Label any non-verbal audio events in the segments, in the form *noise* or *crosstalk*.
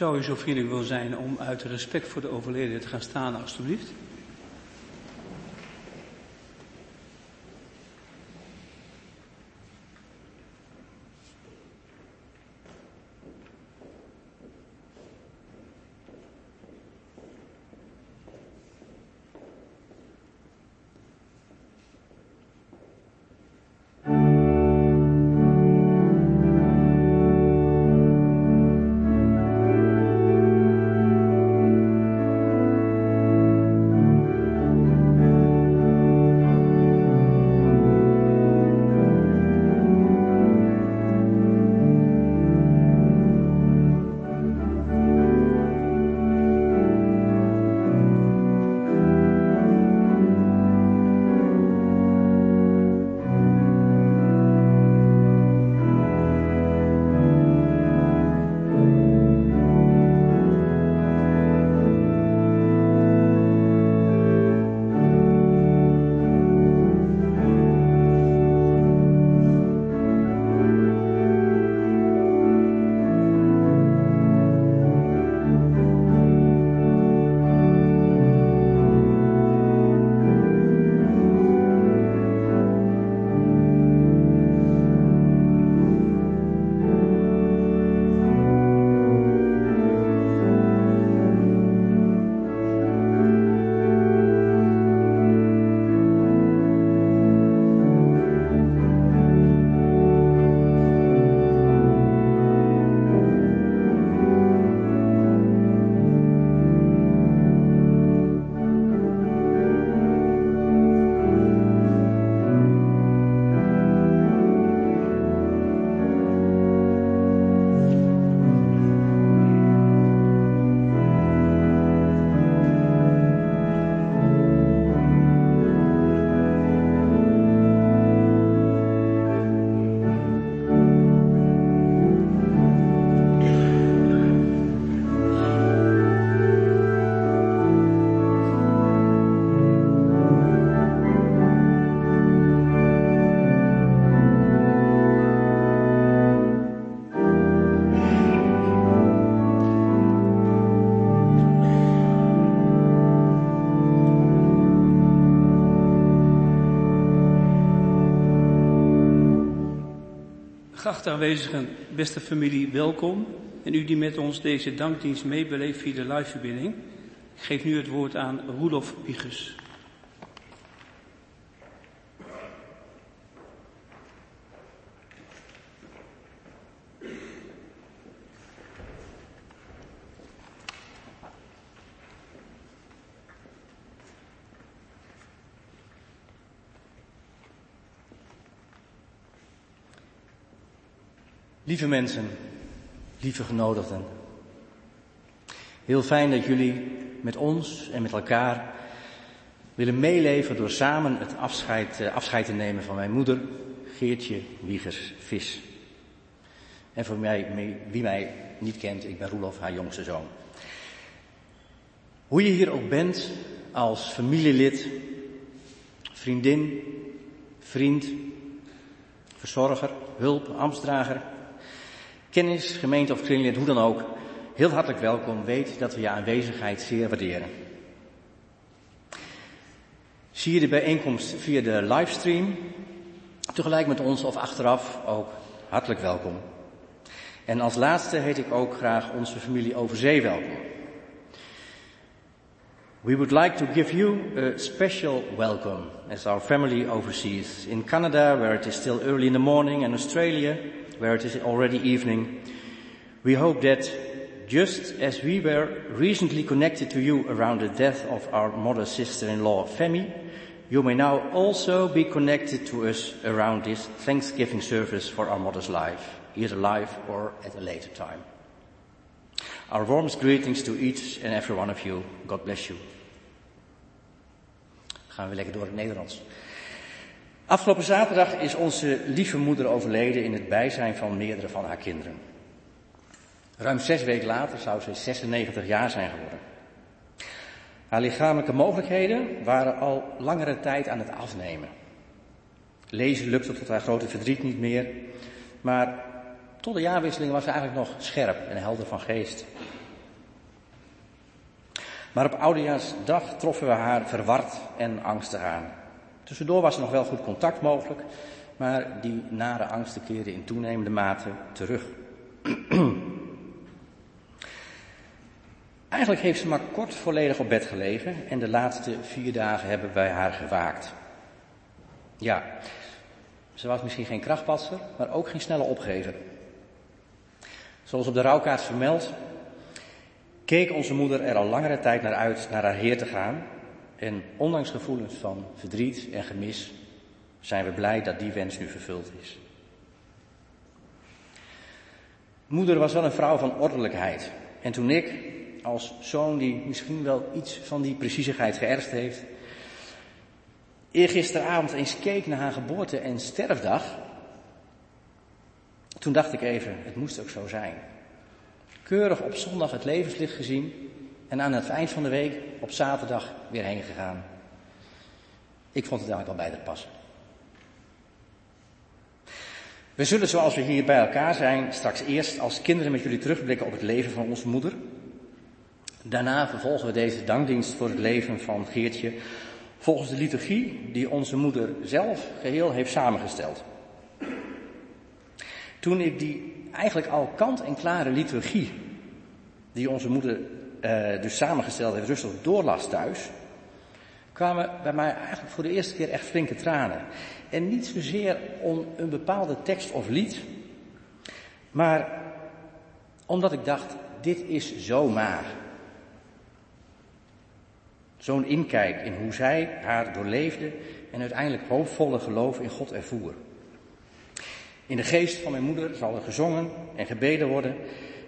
Zou u zo vriendelijk willen zijn om uit respect voor de overleden te gaan staan, alstublieft? Geachte aanwezigen, beste familie, welkom. En u die met ons deze dankdienst meebeleeft via de liveverbinding. Ik geef nu het woord aan Roelof Pigus. Lieve mensen, lieve genodigden. Heel fijn dat jullie met ons en met elkaar willen meeleven door samen het afscheid, eh, afscheid te nemen van mijn moeder, Geertje Wiegers Vis. En voor mij, wie mij niet kent, ik ben Roelof, haar jongste zoon. Hoe je hier ook bent, als familielid, vriendin, vriend, verzorger, hulp, ambtsdrager, Kennis, gemeente of kringlid, hoe dan ook, heel hartelijk welkom. Weet dat we je aanwezigheid zeer waarderen. Zie je de bijeenkomst via de livestream, tegelijk met ons of achteraf ook hartelijk welkom. En als laatste heet ik ook graag onze familie Overzee welkom. We would like to give you a special welcome as our family overseas. In Canada, where it is still early in the morning, and Australia, where it is already evening, we hope that just as we were recently connected to you around the death of our mother sister-in-law Femi, you may now also be connected to us around this Thanksgiving service for our mother's life, either live or at a later time. Our warmest greetings to each and every one of you. God bless you. Gaan we lekker door in Nederlands. Afgelopen zaterdag is onze lieve moeder overleden in het bijzijn van meerdere van haar kinderen. Ruim zes weken later zou ze 96 jaar zijn geworden. Haar lichamelijke mogelijkheden waren al langere tijd aan het afnemen. Lezen lukte tot haar grote verdriet niet meer, maar tot de jaarwisseling was ze eigenlijk nog scherp en helder van geest. Maar op Oudejaarsdag troffen we haar verward en angstig aan. Tussendoor was er nog wel goed contact mogelijk, maar die nare angsten keerden in toenemende mate terug. *clears throat* Eigenlijk heeft ze maar kort volledig op bed gelegen en de laatste vier dagen hebben wij haar gewaakt. Ja, ze was misschien geen krachtpatser, maar ook geen snelle opgever. Zoals op de rouwkaart vermeld, keek onze moeder er al langere tijd naar uit naar haar Heer te gaan. En ondanks gevoelens van verdriet en gemis zijn we blij dat die wens nu vervuld is. Moeder was wel een vrouw van ordelijkheid. En toen ik, als zoon die misschien wel iets van die preciezigheid geërfd heeft, eergisteravond eens keek naar haar geboorte- en sterfdag, toen dacht ik even, het moest ook zo zijn. Keurig op zondag het levenslicht gezien en aan het eind van de week op zaterdag weer heen gegaan. Ik vond het eigenlijk wel bij te passen. We zullen zoals we hier bij elkaar zijn straks eerst als kinderen met jullie terugblikken op het leven van onze moeder. Daarna vervolgen we deze dankdienst voor het leven van Geertje volgens de liturgie die onze moeder zelf geheel heeft samengesteld. Toen ik die eigenlijk al kant-en-klare liturgie, die onze moeder uh, dus samengesteld heeft, rustig doorlas thuis, kwamen bij mij eigenlijk voor de eerste keer echt flinke tranen. En niet zozeer om een bepaalde tekst of lied, maar omdat ik dacht, dit is zo maar. Zo'n inkijk in hoe zij haar doorleefde en uiteindelijk hoopvolle geloof in God ervoer. In de geest van mijn moeder zal er gezongen en gebeden worden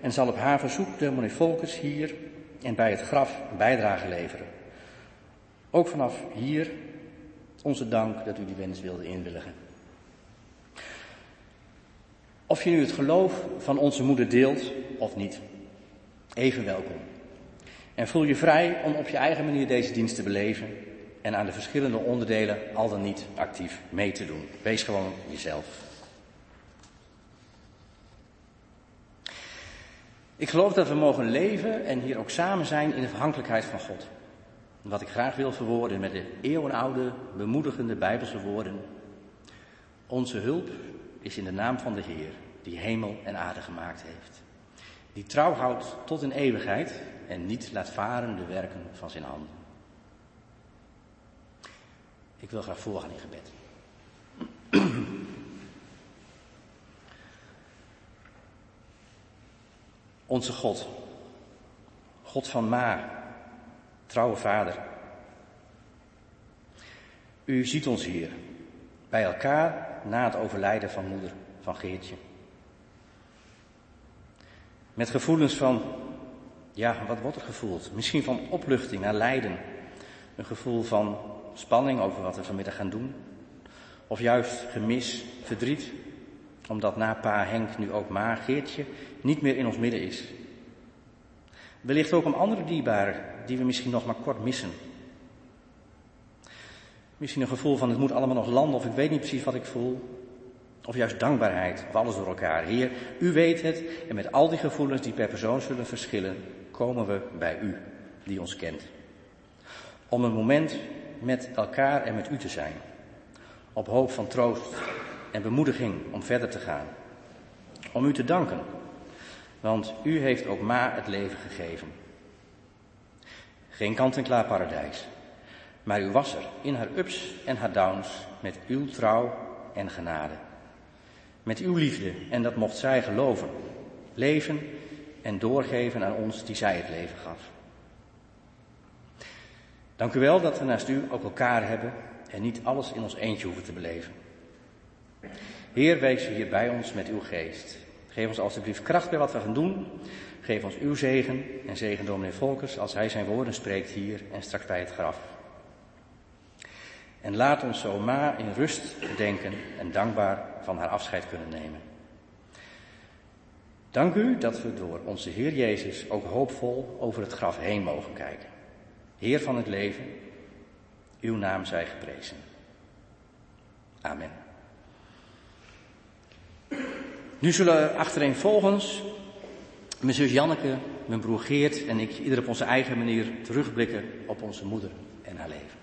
en zal op haar verzoek de meneer Volkers hier en bij het graf een bijdrage leveren. Ook vanaf hier onze dank dat u die wens wilde inwilligen. Of je nu het geloof van onze moeder deelt of niet, even welkom. En voel je vrij om op je eigen manier deze dienst te beleven en aan de verschillende onderdelen al dan niet actief mee te doen. Wees gewoon jezelf. Ik geloof dat we mogen leven en hier ook samen zijn in de afhankelijkheid van God. Wat ik graag wil verwoorden met de eeuwenoude, bemoedigende Bijbelse woorden. Onze hulp is in de naam van de Heer, die hemel en aarde gemaakt heeft. Die trouw houdt tot in eeuwigheid en niet laat varen de werken van zijn handen. Ik wil graag voorgaan in gebed. Onze God, God van Ma, trouwe Vader. U ziet ons hier, bij elkaar na het overlijden van moeder, van Geertje. Met gevoelens van, ja, wat wordt er gevoeld? Misschien van opluchting naar lijden. Een gevoel van spanning over wat we vanmiddag gaan doen. Of juist gemis, verdriet, omdat na pa Henk nu ook ma Geertje niet meer in ons midden is. Wellicht ook om andere dierbaren die we misschien nog maar kort missen. Misschien een gevoel van het moet allemaal nog landen of ik weet niet precies wat ik voel. Of juist dankbaarheid of alles door elkaar. Heer, u weet het en met al die gevoelens die per persoon zullen verschillen, komen we bij u die ons kent. Om een moment met elkaar en met u te zijn. Op hoop van troost en bemoediging om verder te gaan. Om u te danken, want u heeft ook Ma het leven gegeven. Geen kant-en-klaar paradijs, maar u was er in haar ups en haar downs met uw trouw en genade. Met uw liefde en dat mocht zij geloven, leven en doorgeven aan ons die zij het leven gaf. Dank u wel dat we naast u ook elkaar hebben en niet alles in ons eentje hoeven te beleven. Heer, wees hier bij ons met uw geest. Geef ons alstublieft kracht bij wat we gaan doen. Geef ons uw zegen en zegen dominee Volkers als hij zijn woorden spreekt hier en straks bij het graf. En laat ons zo ma in rust gedenken en dankbaar van haar afscheid kunnen nemen. Dank u dat we door onze Heer Jezus ook hoopvol over het graf heen mogen kijken. Heer van het leven, uw naam zij geprezen. Amen. Nu zullen achtereenvolgens mijn zus Janneke mijn broer Geert en ik ieder op onze eigen manier terugblikken op onze moeder en haar leven.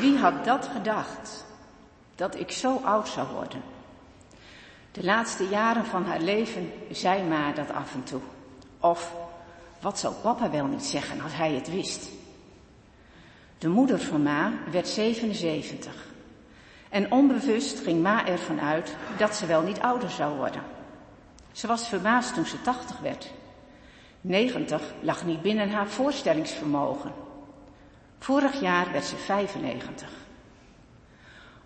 Wie had dat gedacht? Dat ik zo oud zou worden? De laatste jaren van haar leven zei Ma dat af en toe. Of, wat zou papa wel niet zeggen als hij het wist? De moeder van Ma werd 77. En onbewust ging Ma ervan uit dat ze wel niet ouder zou worden. Ze was verbaasd toen ze 80 werd. 90 lag niet binnen haar voorstellingsvermogen. Vorig jaar werd ze 95.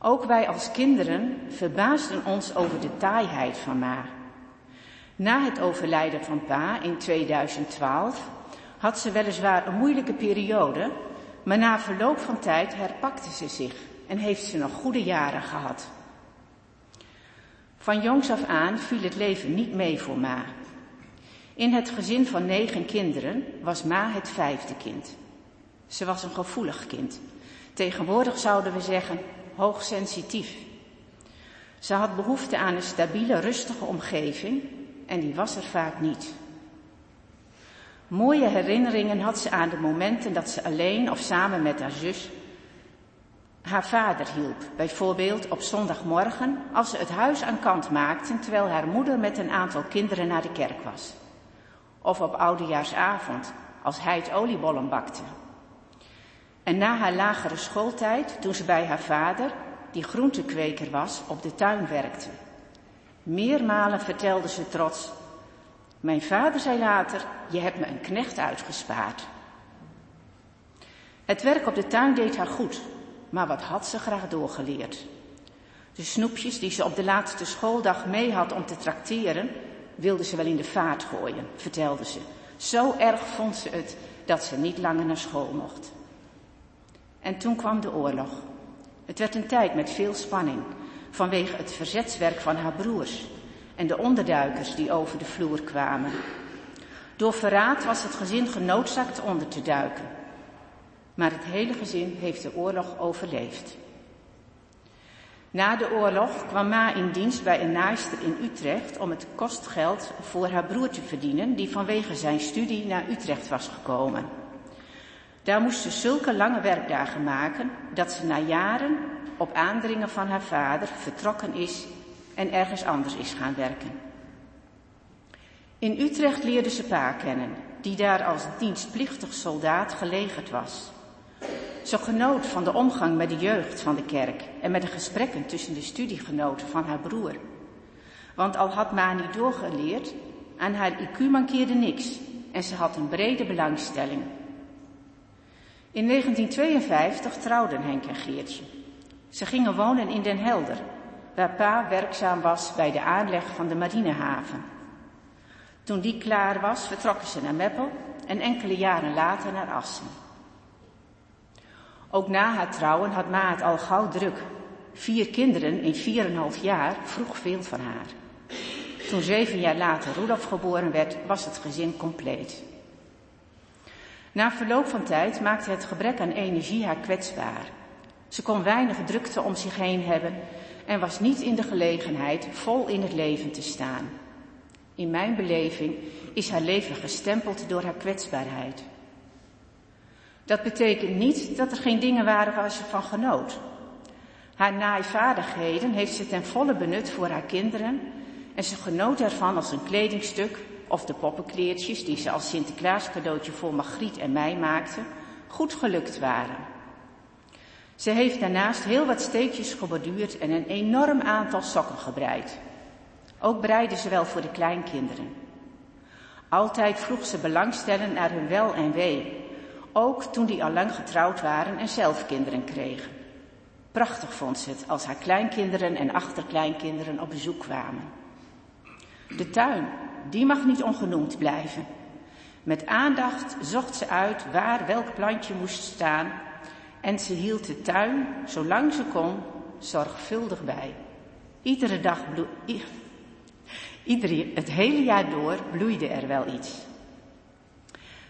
Ook wij als kinderen verbaasden ons over de taaiheid van Ma. Na het overlijden van pa in 2012 had ze weliswaar een moeilijke periode, maar na verloop van tijd herpakte ze zich en heeft ze nog goede jaren gehad. Van jongs af aan viel het leven niet mee voor Ma. In het gezin van negen kinderen was Ma het vijfde kind. Ze was een gevoelig kind. Tegenwoordig zouden we zeggen hoogsensitief. Ze had behoefte aan een stabiele, rustige omgeving en die was er vaak niet. Mooie herinneringen had ze aan de momenten dat ze alleen of samen met haar zus haar vader hielp. Bijvoorbeeld op zondagmorgen als ze het huis aan kant maakten terwijl haar moeder met een aantal kinderen naar de kerk was. Of op oudejaarsavond als hij het oliebollen bakte. En na haar lagere schooltijd, toen ze bij haar vader, die groentekweker was, op de tuin werkte. Meermalen vertelde ze trots, mijn vader zei later, je hebt me een knecht uitgespaard. Het werk op de tuin deed haar goed, maar wat had ze graag doorgeleerd? De snoepjes die ze op de laatste schooldag mee had om te trakteren, wilde ze wel in de vaart gooien, vertelde ze. Zo erg vond ze het dat ze niet langer naar school mocht. En toen kwam de oorlog. Het werd een tijd met veel spanning vanwege het verzetswerk van haar broers en de onderduikers die over de vloer kwamen. Door verraad was het gezin genoodzaakt onder te duiken. Maar het hele gezin heeft de oorlog overleefd. Na de oorlog kwam Ma in dienst bij een naaister in Utrecht om het kostgeld voor haar broer te verdienen, die vanwege zijn studie naar Utrecht was gekomen. Daar moest ze zulke lange werkdagen maken dat ze na jaren op aandringen van haar vader vertrokken is en ergens anders is gaan werken. In Utrecht leerde ze pa kennen, die daar als dienstplichtig soldaat gelegerd was. Ze genoot van de omgang met de jeugd van de kerk en met de gesprekken tussen de studiegenoten van haar broer. Want al had Ma niet doorgeleerd, aan haar IQ mankeerde niks en ze had een brede belangstelling in 1952 trouwden Henk en Geertje. Ze gingen wonen in Den Helder, waar pa werkzaam was bij de aanleg van de marinehaven. Toen die klaar was, vertrokken ze naar Meppel en enkele jaren later naar Assen. Ook na haar trouwen had Ma het al gauw druk. Vier kinderen in vier en half jaar vroeg veel van haar. Toen zeven jaar later Rudolf geboren werd, was het gezin compleet. Na verloop van tijd maakte het gebrek aan energie haar kwetsbaar. Ze kon weinig drukte om zich heen hebben en was niet in de gelegenheid vol in het leven te staan. In mijn beleving is haar leven gestempeld door haar kwetsbaarheid. Dat betekent niet dat er geen dingen waren waar ze van genoot. Haar naaivaardigheden heeft ze ten volle benut voor haar kinderen en ze genoot ervan als een kledingstuk of de poppenkleertjes die ze als Sinterklaas cadeautje voor Margriet en mij maakte, goed gelukt waren. Ze heeft daarnaast heel wat steekjes geborduurd en een enorm aantal sokken gebreid. Ook breide ze wel voor de kleinkinderen. Altijd vroeg ze belangstellend naar hun wel en wee, ook toen die al lang getrouwd waren en zelf kinderen kregen. Prachtig vond ze het als haar kleinkinderen en achterkleinkinderen op bezoek kwamen. De tuin, die mag niet ongenoemd blijven. Met aandacht zocht ze uit waar welk plantje moest staan en ze hield de tuin, zolang ze kon, zorgvuldig bij. Iedere dag Iedere, het hele jaar door bloeide er wel iets.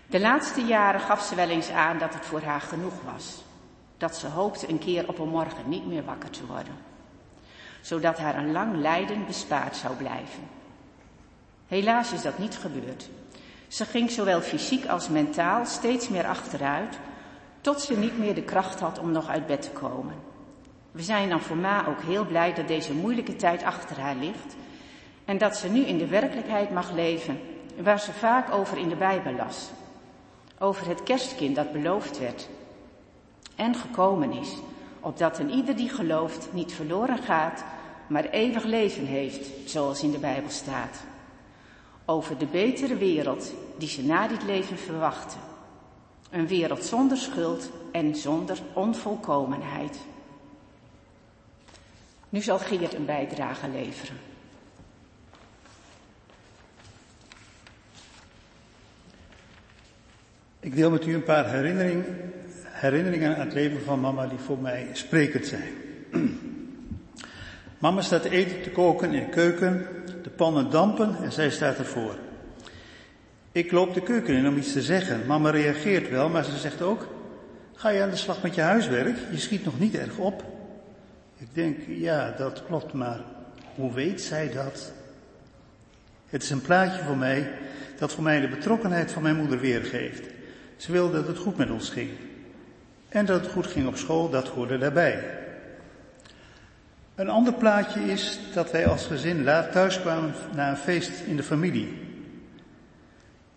De laatste jaren gaf ze wel eens aan dat het voor haar genoeg was. Dat ze hoopte een keer op een morgen niet meer wakker te worden. Zodat haar een lang lijden bespaard zou blijven. Helaas is dat niet gebeurd. Ze ging zowel fysiek als mentaal steeds meer achteruit, tot ze niet meer de kracht had om nog uit bed te komen. We zijn dan voor Ma ook heel blij dat deze moeilijke tijd achter haar ligt en dat ze nu in de werkelijkheid mag leven waar ze vaak over in de Bijbel las. Over het kerstkind dat beloofd werd en gekomen is, opdat een ieder die gelooft niet verloren gaat, maar eeuwig leven heeft, zoals in de Bijbel staat. Over de betere wereld die ze na dit leven verwachten. Een wereld zonder schuld en zonder onvolkomenheid. Nu zal Geert een bijdrage leveren. Ik deel met u een paar herinneringen, herinneringen aan het leven van mama die voor mij sprekend zijn. *clears throat* Mama staat eten te koken in de keuken, pannen dampen en zij staat ervoor. Ik loop de keuken in om iets te zeggen. Mama reageert wel, maar ze zegt ook, ga je aan de slag met je huiswerk? Je schiet nog niet erg op. Ik denk, ja, dat klopt, maar hoe weet zij dat? Het is een plaatje voor mij dat voor mij de betrokkenheid van mijn moeder weergeeft. Ze wilde dat het goed met ons ging. En dat het goed ging op school, dat hoorde daarbij. Een ander plaatje is dat wij als gezin laat thuis kwamen na een feest in de familie.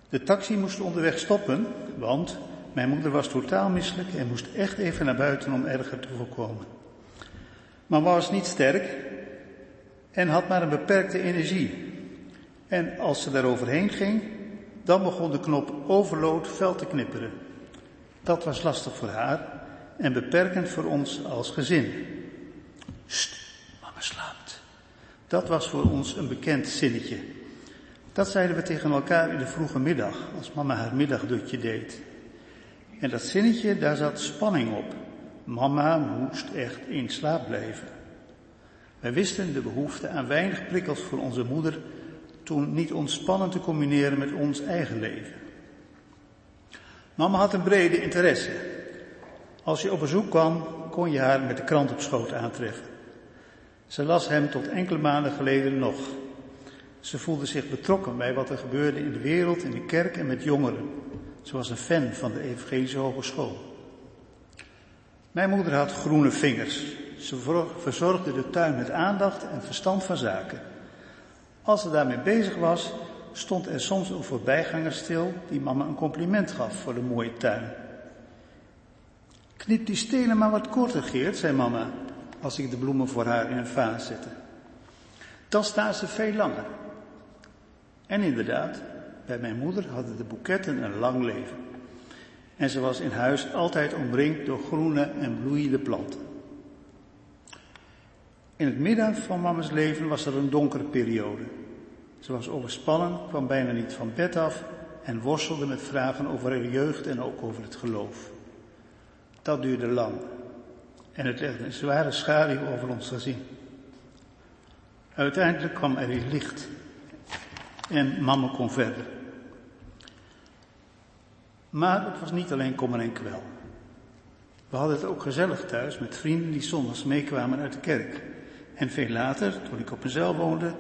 De taxi moest onderweg stoppen, want mijn moeder was totaal misselijk en moest echt even naar buiten om erger te voorkomen. Mama was niet sterk en had maar een beperkte energie. En als ze daar overheen ging, dan begon de knop overload fel te knipperen. Dat was lastig voor haar en beperkend voor ons als gezin. Slaapt. Dat was voor ons een bekend zinnetje. Dat zeiden we tegen elkaar in de vroege middag, als mama haar middagdutje deed. En dat zinnetje, daar zat spanning op. Mama moest echt in slaap blijven. Wij wisten de behoefte aan weinig prikkels voor onze moeder toen niet ontspannen te combineren met ons eigen leven. Mama had een brede interesse. Als je op bezoek kwam, kon je haar met de krant op schoot aantreffen. Ze las hem tot enkele maanden geleden nog. Ze voelde zich betrokken bij wat er gebeurde in de wereld, in de kerk en met jongeren. Ze was een fan van de Evangelische Hogeschool. Mijn moeder had groene vingers. Ze verzorgde de tuin met aandacht en verstand van zaken. Als ze daarmee bezig was, stond er soms een voorbijganger stil die mama een compliment gaf voor de mooie tuin. Knip die stenen maar wat korter, Geert, zei mama, als ik de bloemen voor haar in een vaas zette. Dan staan ze veel langer. En inderdaad, bij mijn moeder hadden de boeketten een lang leven. En ze was in huis altijd omringd door groene en bloeiende planten. In het midden van mama's leven was er een donkere periode. Ze was overspannen, kwam bijna niet van bed af en worstelde met vragen over haar jeugd en ook over het geloof. Dat duurde lang en het legde een zware schaduw over ons gezin. Uiteindelijk kwam er weer licht en mama kon verder. Maar het was niet alleen kommer en kwel. We hadden het ook gezellig thuis met vrienden die zondags meekwamen uit de kerk. En veel later, toen ik op mezelf woonde,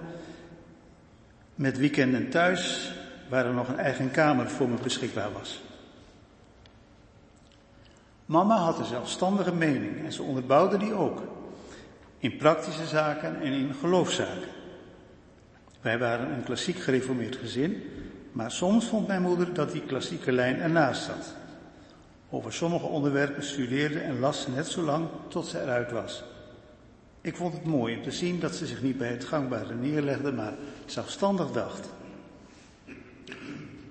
met weekenden thuis, waar er nog een eigen kamer voor me beschikbaar was. Mama had een zelfstandige mening en ze onderbouwde die ook. In praktische zaken en in geloofszaken. Wij waren een klassiek gereformeerd gezin, maar soms vond mijn moeder dat die klassieke lijn ernaast zat. Over sommige onderwerpen studeerde en las ze net zo lang tot ze eruit was. Ik vond het mooi om te zien dat ze zich niet bij het gangbare neerlegde, maar zelfstandig dacht.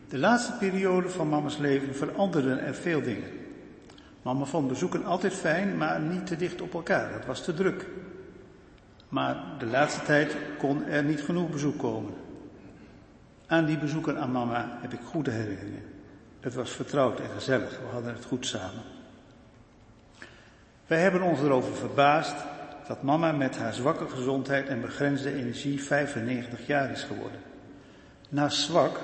De laatste periode van mama's leven veranderden er veel dingen. Mama vond bezoeken altijd fijn, maar niet te dicht op elkaar. Het was te druk. Maar de laatste tijd kon er niet genoeg bezoek komen. Aan die bezoeken aan mama heb ik goede herinneringen. Het was vertrouwd en gezellig. We hadden het goed samen. Wij hebben ons erover verbaasd dat mama met haar zwakke gezondheid en begrensde energie 95 jaar is geworden. Na zwak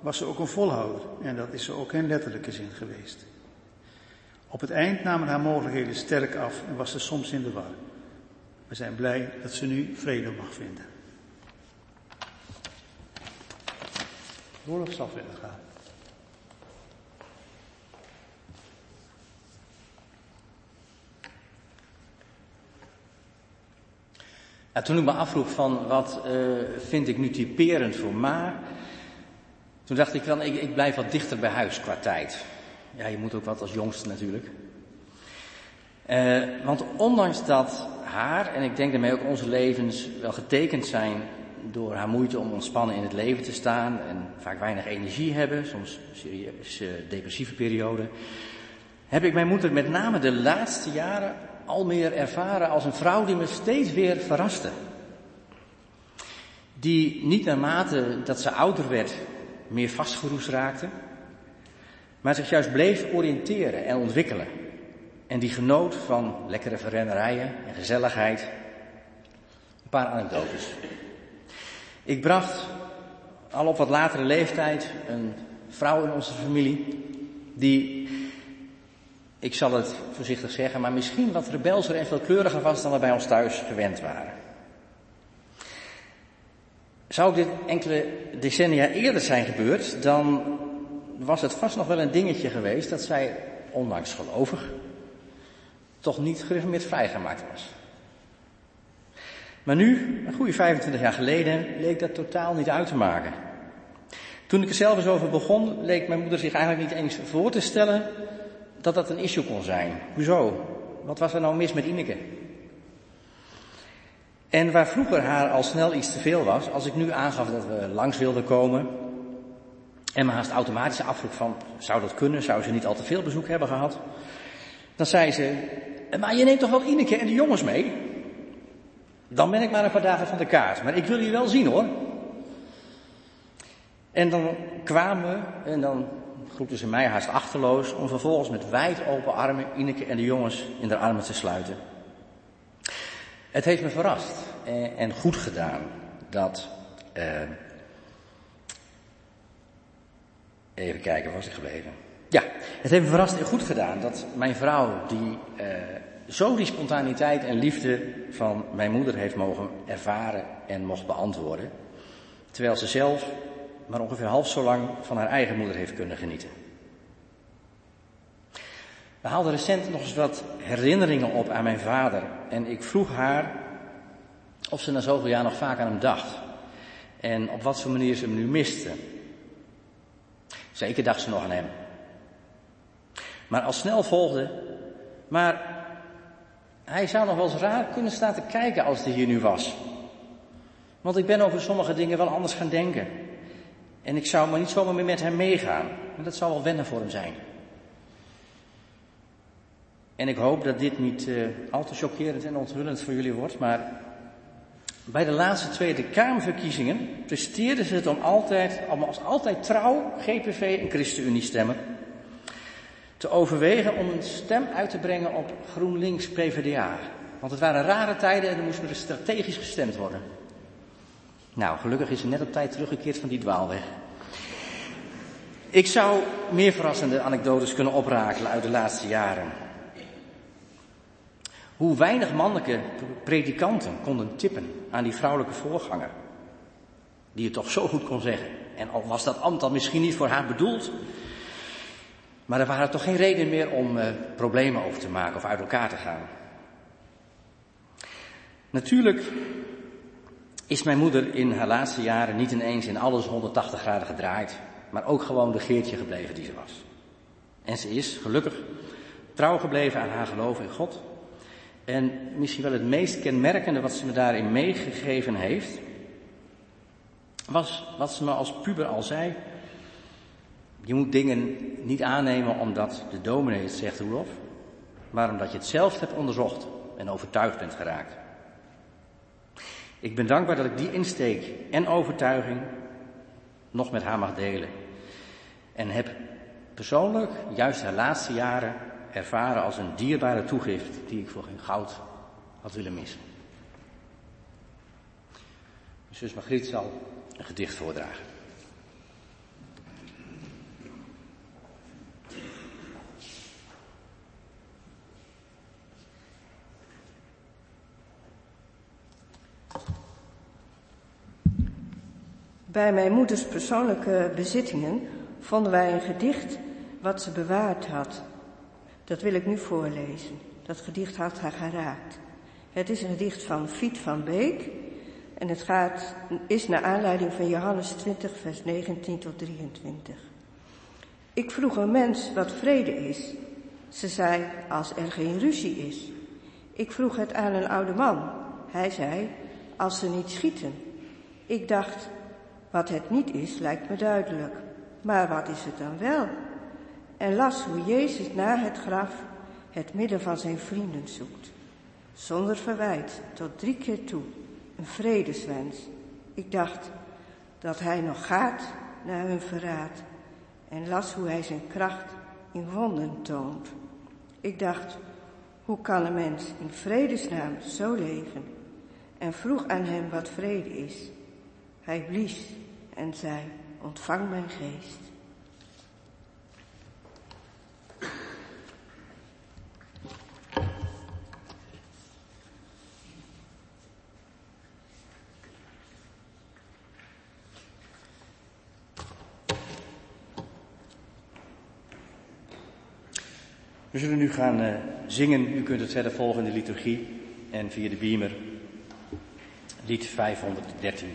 was ze ook een volhouder en dat is ze ook in letterlijke zin geweest. Op het eind namen haar mogelijkheden sterk af en was ze soms in de war. We zijn blij dat ze nu vrede mag vinden. Roelof zal verder gaan. toen ik me afvroeg van wat uh, vind ik nu typerend voor Ma, toen dacht ik van ik, ik blijf wat dichter bij huis qua tijd. Ja, je moet ook wat als jongste natuurlijk. Uh, want ondanks dat haar, en ik denk daarmee ook onze levens, wel getekend zijn door haar moeite om ontspannen in het leven te staan en vaak weinig energie hebben, soms serieus depressieve perioden, heb ik mijn moeder met name de laatste jaren al meer ervaren als een vrouw die me steeds weer verraste. Die niet naarmate dat ze ouder werd meer vastgeroest raakte, maar zich juist bleef oriënteren en ontwikkelen. En die genoot van lekkere verrennerijen en gezelligheid. Een paar anekdotes. Ik bracht al op wat latere leeftijd een vrouw in onze familie die, ik zal het voorzichtig zeggen, maar misschien wat rebelser en veel kleuriger was dan we bij ons thuis gewend waren. Zou dit enkele decennia eerder zijn gebeurd, dan was het vast nog wel een dingetje geweest dat zij, ondanks gelovig, toch niet gereformeerd vrijgemaakt was. Maar nu, een goede 25 jaar geleden, leek dat totaal niet uit te maken. Toen ik er zelf eens over begon, leek mijn moeder zich eigenlijk niet eens voor te stellen dat dat een issue kon zijn. Hoezo? Wat was er nou mis met Ineke? En waar vroeger haar al snel iets te veel was, als ik nu aangaf dat we langs wilden komen, en me haast automatisch afvroeg van, zou dat kunnen? Zou ze niet al te veel bezoek hebben gehad? Dan zei ze, maar je neemt toch wel Ineke en de jongens mee? Dan ben ik maar een paar dagen van de kaart. Maar ik wil je wel zien hoor. En dan kwamen en dan groepten ze mij haast achterloos om vervolgens met wijd open armen Ineke en de jongens in de armen te sluiten. Het heeft me verrast en goed gedaan dat. Uh, even kijken, was ik gebleven? Ja, het heeft me verrast en goed gedaan dat mijn vrouw, die uh, zo die spontaniteit en liefde van mijn moeder heeft mogen ervaren en mocht beantwoorden, terwijl ze zelf maar ongeveer half zo lang van haar eigen moeder heeft kunnen genieten. We haalden recent nog eens wat herinneringen op aan mijn vader en ik vroeg haar of ze na zoveel jaar nog vaak aan hem dacht en op wat voor manier ze hem nu miste. Zeker dacht ze nog aan hem. Maar al snel volgde, maar hij zou nog wel eens raar kunnen staan te kijken als hij hier nu was. Want ik ben over sommige dingen wel anders gaan denken. En ik zou maar niet zomaar meer met hem meegaan. Maar dat zou wel wennen voor hem zijn. En ik hoop dat dit niet uh, al te chockerend en onthullend voor jullie wordt, maar bij de laatste Tweede Kamerverkiezingen presteerden ze het om altijd, om als altijd trouw GPV en ChristenUnie stemmen te overwegen om een stem uit te brengen op GroenLinks PvdA. Want het waren rare tijden en er moest er strategisch gestemd worden. Nou, gelukkig is ze net op tijd teruggekeerd van die dwaalweg. Ik zou meer verrassende anekdotes kunnen oprakelen uit de laatste jaren. Hoe weinig mannelijke predikanten konden tippen aan die vrouwelijke voorganger. Die het toch zo goed kon zeggen. En al was dat ambt dan misschien niet voor haar bedoeld. Maar er waren toch geen reden meer om uh, problemen over te maken of uit elkaar te gaan. Natuurlijk is mijn moeder in haar laatste jaren niet ineens in alles 180 graden gedraaid, maar ook gewoon de geertje gebleven die ze was. En ze is gelukkig trouw gebleven aan haar geloof in God. En misschien wel het meest kenmerkende wat ze me daarin meegegeven heeft, was wat ze me als puber al zei. Je moet dingen niet aannemen omdat de dominee het zegt, Roelof, maar omdat je het zelf hebt onderzocht en overtuigd bent geraakt. Ik ben dankbaar dat ik die insteek en overtuiging nog met haar mag delen. En heb persoonlijk juist haar laatste jaren ervaren als een dierbare toegift die ik voor geen goud had willen missen. Mijn zus Margriet zal een gedicht voordragen. Bij mijn moeders persoonlijke bezittingen vonden wij een gedicht wat ze bewaard had dat wil ik nu voorlezen. Dat gedicht had haar geraakt. Het is een gedicht van Fiet van Beek en het gaat, is naar aanleiding van Johannes 20, vers 19 tot 23. Ik vroeg een mens wat vrede is. Ze zei, als er geen ruzie is. Ik vroeg het aan een oude man. Hij zei, als ze niet schieten. Ik dacht, wat het niet is, lijkt me duidelijk. Maar wat is het dan wel? En las hoe Jezus na het graf het midden van zijn vrienden zoekt. Zonder verwijt, tot drie keer toe, een vredeswens. Ik dacht dat hij nog gaat naar hun verraad en las hoe hij zijn kracht in wonden toont. Ik dacht, hoe kan een mens in vredesnaam zo leven? En vroeg aan hem wat vrede is. Hij blies en zei, ontvang mijn geest. Zullen nu gaan uh, zingen. U kunt het verder volgen in de liturgie en via de beamer. Lied 513.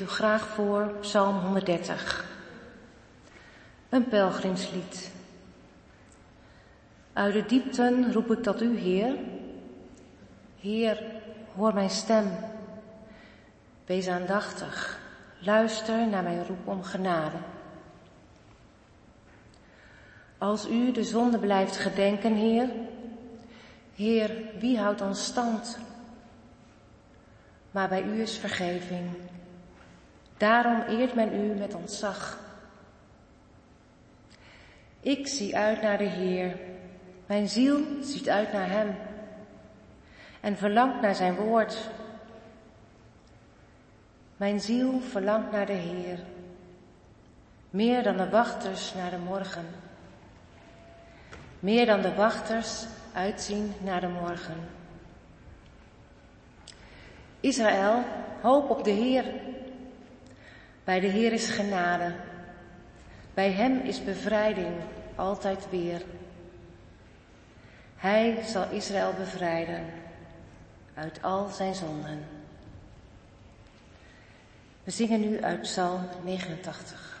U graag voor Psalm 130. Een pelgrimslied. Uit de diepten roep ik tot u, Heer. Heer, hoor mijn stem. Wees aandachtig. Luister naar mijn roep om genade. Als u de zonde blijft gedenken, Heer. Heer, wie houdt ons stand? Maar bij u is vergeving. Daarom eert men u met ontzag. Ik zie uit naar de Heer. Mijn ziel ziet uit naar Hem. En verlangt naar Zijn woord. Mijn ziel verlangt naar de Heer. Meer dan de wachters naar de morgen. Meer dan de wachters uitzien naar de morgen. Israël, hoop op de Heer. Bij de Heer is genade. Bij Hem is bevrijding altijd weer. Hij zal Israël bevrijden uit al zijn zonden. We zingen nu uit Psalm 89.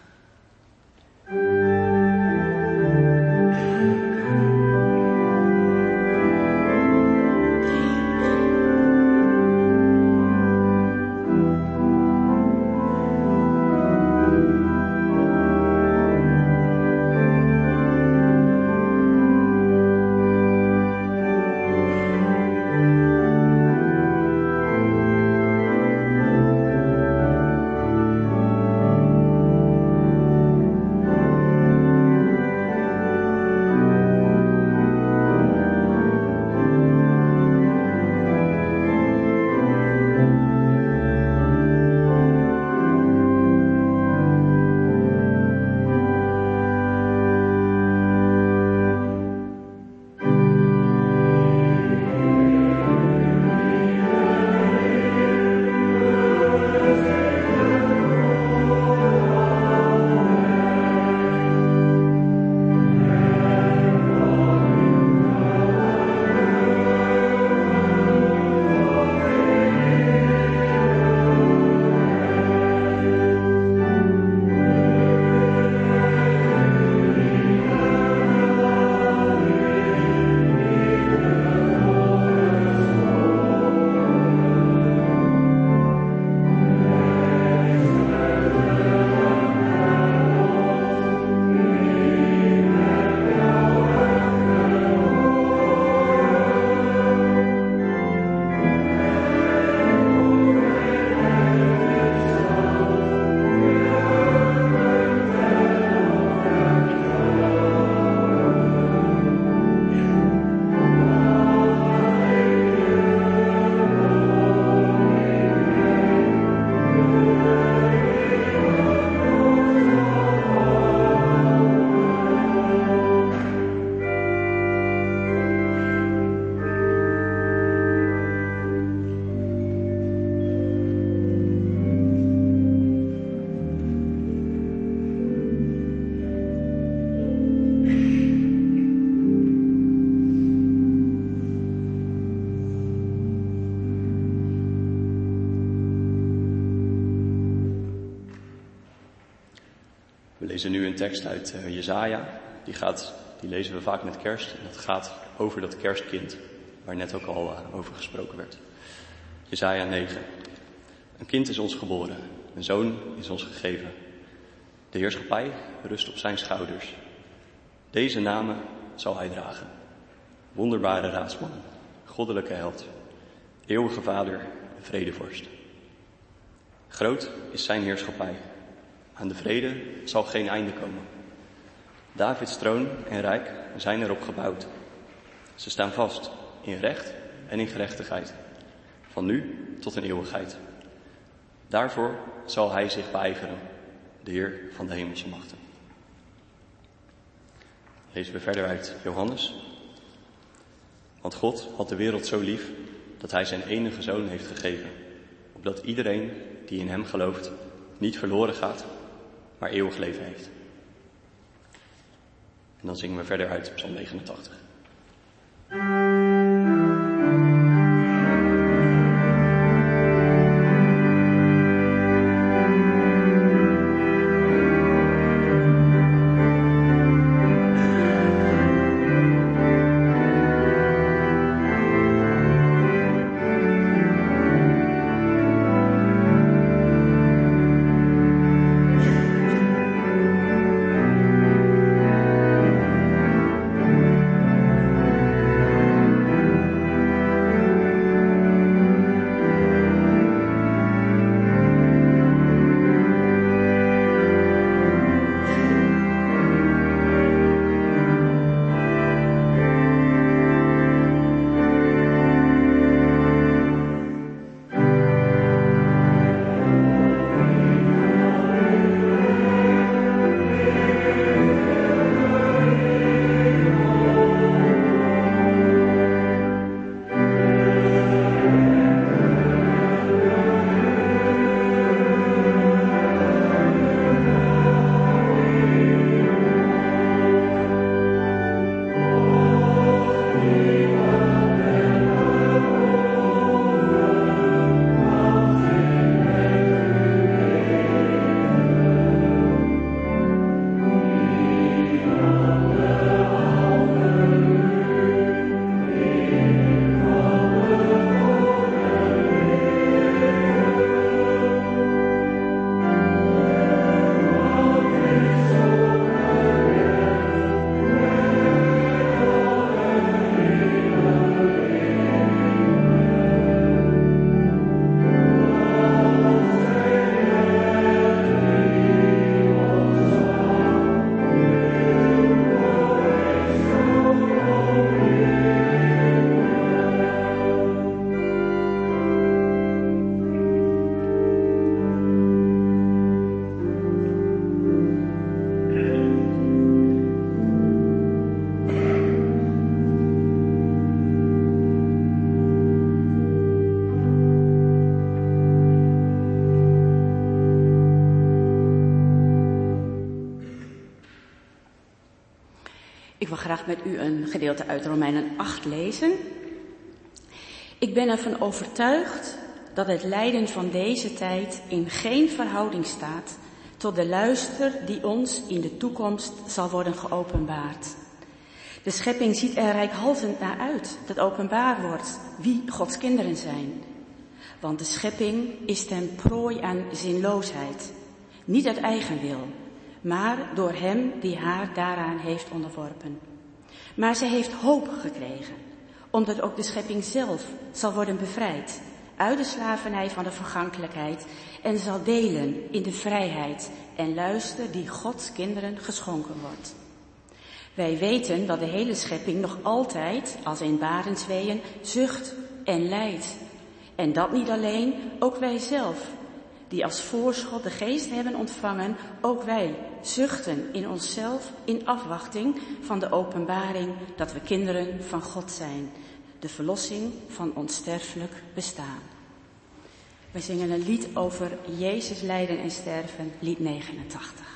Tekst uit uh, Jezaja. Die, gaat, die lezen we vaak met kerst. En dat gaat over dat kerstkind, waar net ook al uh, over gesproken werd. Jezaja 9. Een kind is ons geboren, een zoon is ons gegeven. De heerschappij rust op zijn schouders. Deze namen zal hij dragen. Wonderbare raadsman, goddelijke held, eeuwige vader vredevorst. Groot is zijn heerschappij. Aan de vrede zal geen einde komen. Davids troon en rijk zijn erop gebouwd. Ze staan vast in recht en in gerechtigheid. Van nu tot in eeuwigheid. Daarvoor zal hij zich beijveren, de Heer van de hemelse machten. Lezen we verder uit Johannes. Want God had de wereld zo lief dat hij zijn enige zoon heeft gegeven, opdat iedereen die in hem gelooft niet verloren gaat, maar eeuwig leven heeft. En dan zingen we verder uit Psalm 89. Graag met u een gedeelte uit Romeinen 8 lezen. Ik ben ervan overtuigd dat het lijden van deze tijd in geen verhouding staat tot de luister die ons in de toekomst zal worden geopenbaard. De schepping ziet er rijkhalsend naar uit dat openbaar wordt wie Gods kinderen zijn. Want de schepping is ten prooi aan zinloosheid, niet uit eigen wil, maar door hem die haar daaraan heeft onderworpen. Maar ze heeft hoop gekregen, omdat ook de schepping zelf zal worden bevrijd uit de slavernij van de vergankelijkheid en zal delen in de vrijheid en luister die Gods kinderen geschonken wordt. Wij weten dat de hele schepping nog altijd, als in barensweeën, zucht en lijdt. En dat niet alleen, ook wij zelf, die als voorschot de geest hebben ontvangen, ook wij zuchten in onszelf in afwachting van de openbaring dat we kinderen van God zijn, de verlossing van onsterfelijk bestaan. We zingen een lied over Jezus lijden en sterven, lied 89.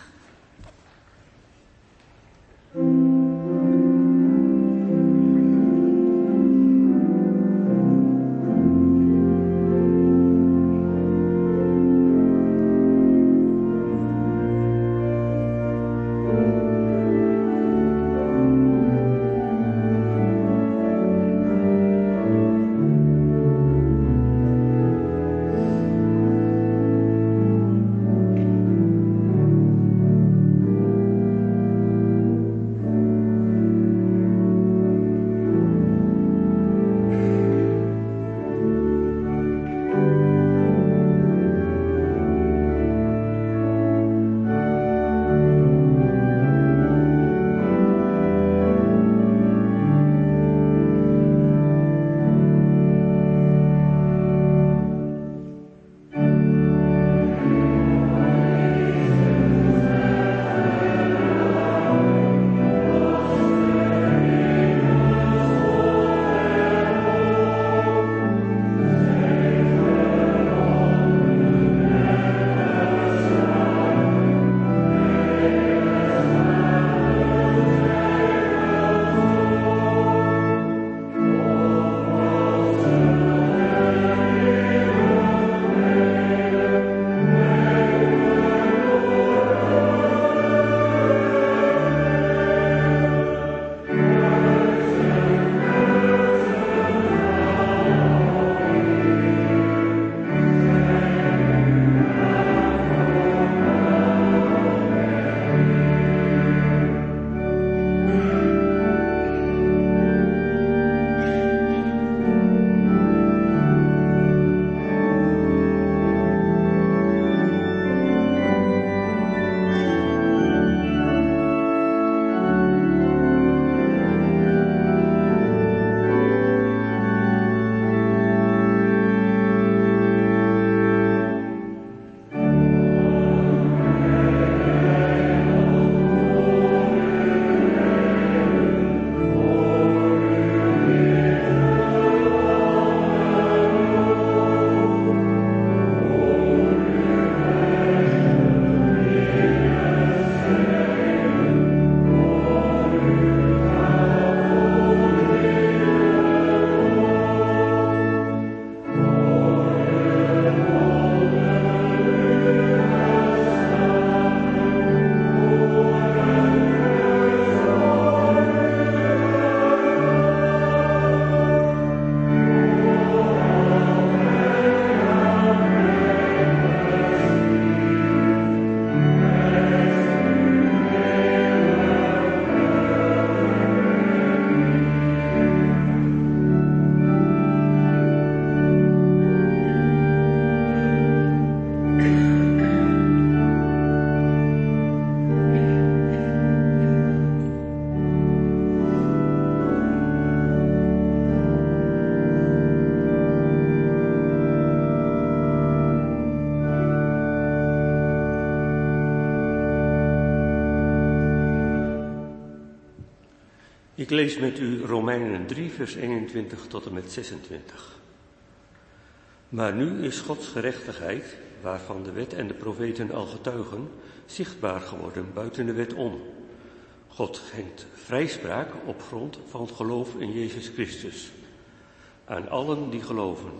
Ik lees met u Romeinen 3, vers 21 tot en met 26. Maar nu is Gods gerechtigheid, waarvan de wet en de profeten al getuigen, zichtbaar geworden buiten de wet om. God schenkt vrijspraak op grond van het geloof in Jezus Christus. Aan allen die geloven.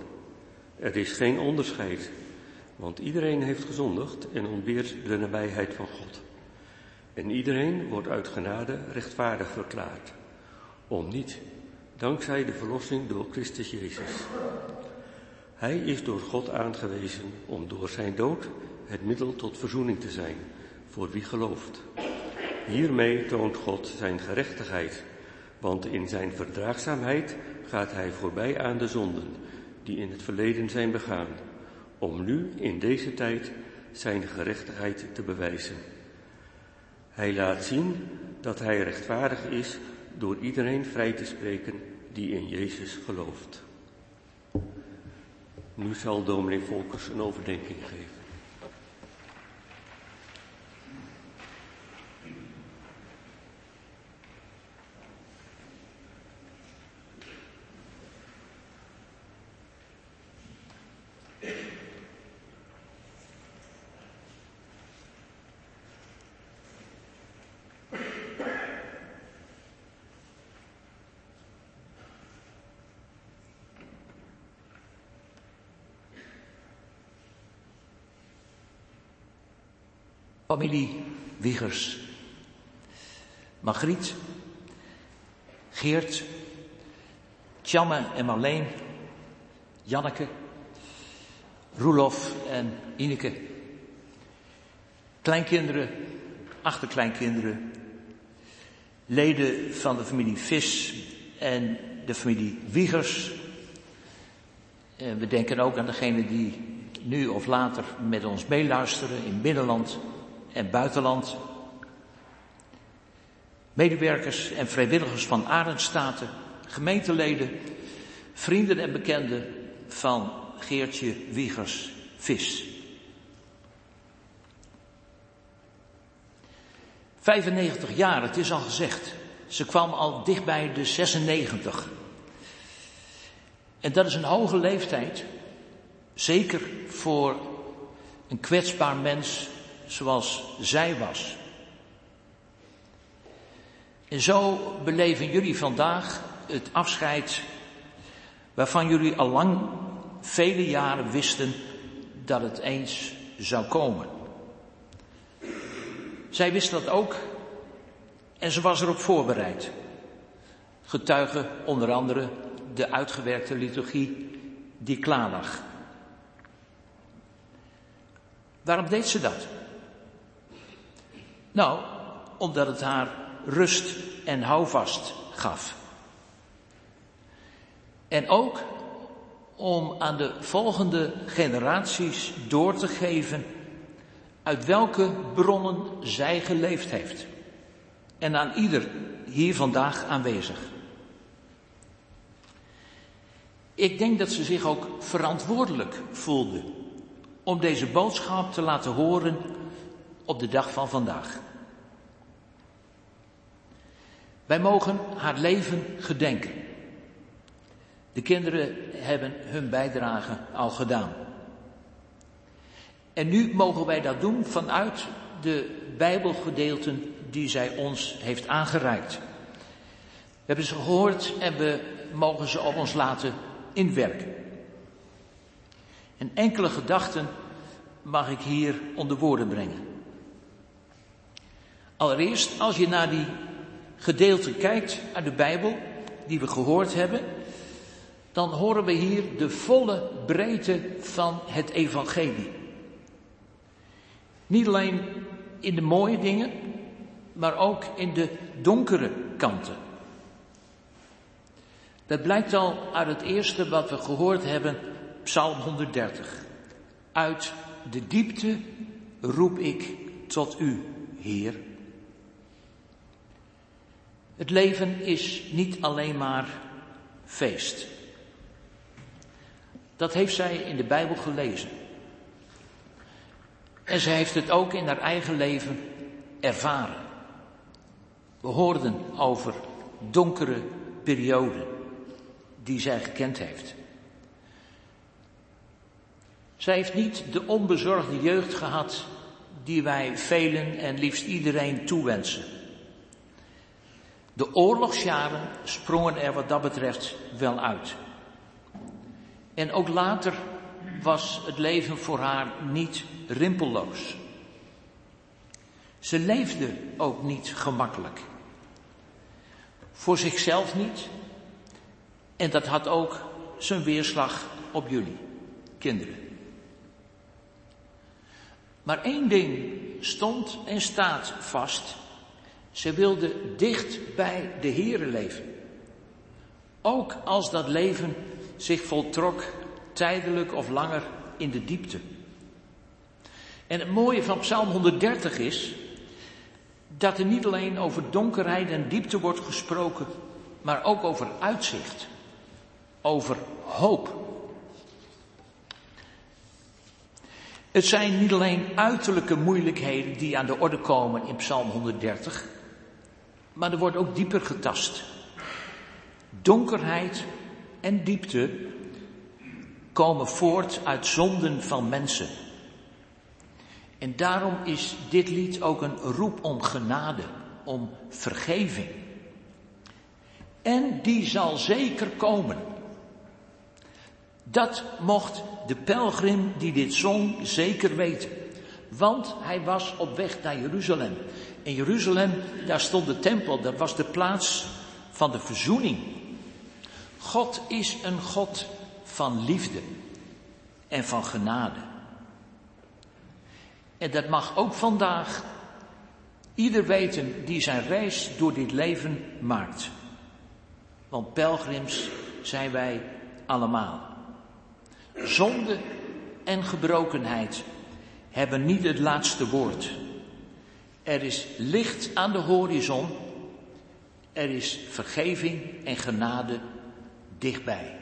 Er is geen onderscheid, want iedereen heeft gezondigd en ontbeert de nabijheid van God. En iedereen wordt uit genade rechtvaardig verklaard. Om niet, dankzij de verlossing door Christus Jezus. Hij is door God aangewezen om door zijn dood het middel tot verzoening te zijn voor wie gelooft. Hiermee toont God zijn gerechtigheid, want in zijn verdraagzaamheid gaat hij voorbij aan de zonden die in het verleden zijn begaan, om nu in deze tijd zijn gerechtigheid te bewijzen. Hij laat zien dat hij rechtvaardig is door iedereen vrij te spreken die in Jezus gelooft. Nu zal dominee Volkers een overdenking geven. Familie Wiegers. Margriet, Geert, Tjanne en Marleen, Janneke, Roelof en Ineke. Kleinkinderen, achterkleinkinderen, leden van de familie Vis en de familie Wiegers. En we denken ook aan degenen die nu of later met ons meeluisteren in binnenland en buitenland. Medewerkers en vrijwilligers van Arendstaten, gemeenteleden, vrienden en bekenden van Geertje Wiegers Vis. 95 jaar, het is al gezegd. Ze kwam al dichtbij de 96. En dat is een hoge leeftijd, zeker voor een kwetsbaar mens zoals zij was. En zo beleven jullie vandaag het afscheid waarvan jullie al lang vele jaren wisten dat het eens zou komen. Zij wist dat ook en ze was erop voorbereid. Getuigen onder andere de uitgewerkte liturgie die klaar lag. Waarom deed ze dat? Nou, omdat het haar rust en houvast gaf. En ook om aan de volgende generaties door te geven uit welke bronnen zij geleefd heeft. En aan ieder hier vandaag aanwezig. Ik denk dat ze zich ook verantwoordelijk voelde om deze boodschap te laten horen op de dag van vandaag. Wij mogen haar leven gedenken. De kinderen hebben hun bijdrage al gedaan. En nu mogen wij dat doen vanuit de Bijbelgedeelten die zij ons heeft aangereikt. We hebben ze gehoord en we mogen ze op ons laten inwerken. En enkele gedachten mag ik hier onder woorden brengen. Allereerst, als je naar die gedeelte kijkt uit de Bijbel, die we gehoord hebben, dan horen we hier de volle breedte van het evangelie. Niet alleen in de mooie dingen, maar ook in de donkere kanten. Dat blijkt al uit het eerste wat we gehoord hebben, Psalm 130. Uit de diepte roep ik tot u, Heer. Het leven is niet alleen maar feest. Dat heeft zij in de Bijbel gelezen. En ze heeft het ook in haar eigen leven ervaren. We hoorden over donkere periode die zij gekend heeft. Zij heeft niet de onbezorgde jeugd gehad die wij velen en liefst iedereen toewensen. De oorlogsjaren sprongen er wat dat betreft wel uit. En ook later was het leven voor haar niet rimpelloos. Ze leefde ook niet gemakkelijk. Voor zichzelf niet. En dat had ook zijn weerslag op jullie, kinderen. Maar één ding stond en staat vast. Ze wilde dicht bij de Here leven. Ook als dat leven zich voltrok tijdelijk of langer in de diepte. En het mooie van Psalm 130 is dat er niet alleen over donkerheid en diepte wordt gesproken, maar ook over uitzicht, over hoop. Het zijn niet alleen uiterlijke moeilijkheden die aan de orde komen in Psalm 130, maar er wordt ook dieper getast. Donkerheid en diepte komen voort uit zonden van mensen. En daarom is dit lied ook een roep om genade, om vergeving. En die zal zeker komen. Dat mocht de pelgrim die dit zong zeker weten. Want hij was op weg naar Jeruzalem. In Jeruzalem, daar stond de tempel, dat was de plaats van de verzoening. God is een God van liefde en van genade. En dat mag ook vandaag ieder weten die zijn reis door dit leven maakt. Want pelgrims zijn wij allemaal. Zonde en gebrokenheid hebben niet het laatste woord. Er is licht aan de horizon. Er is vergeving en genade dichtbij.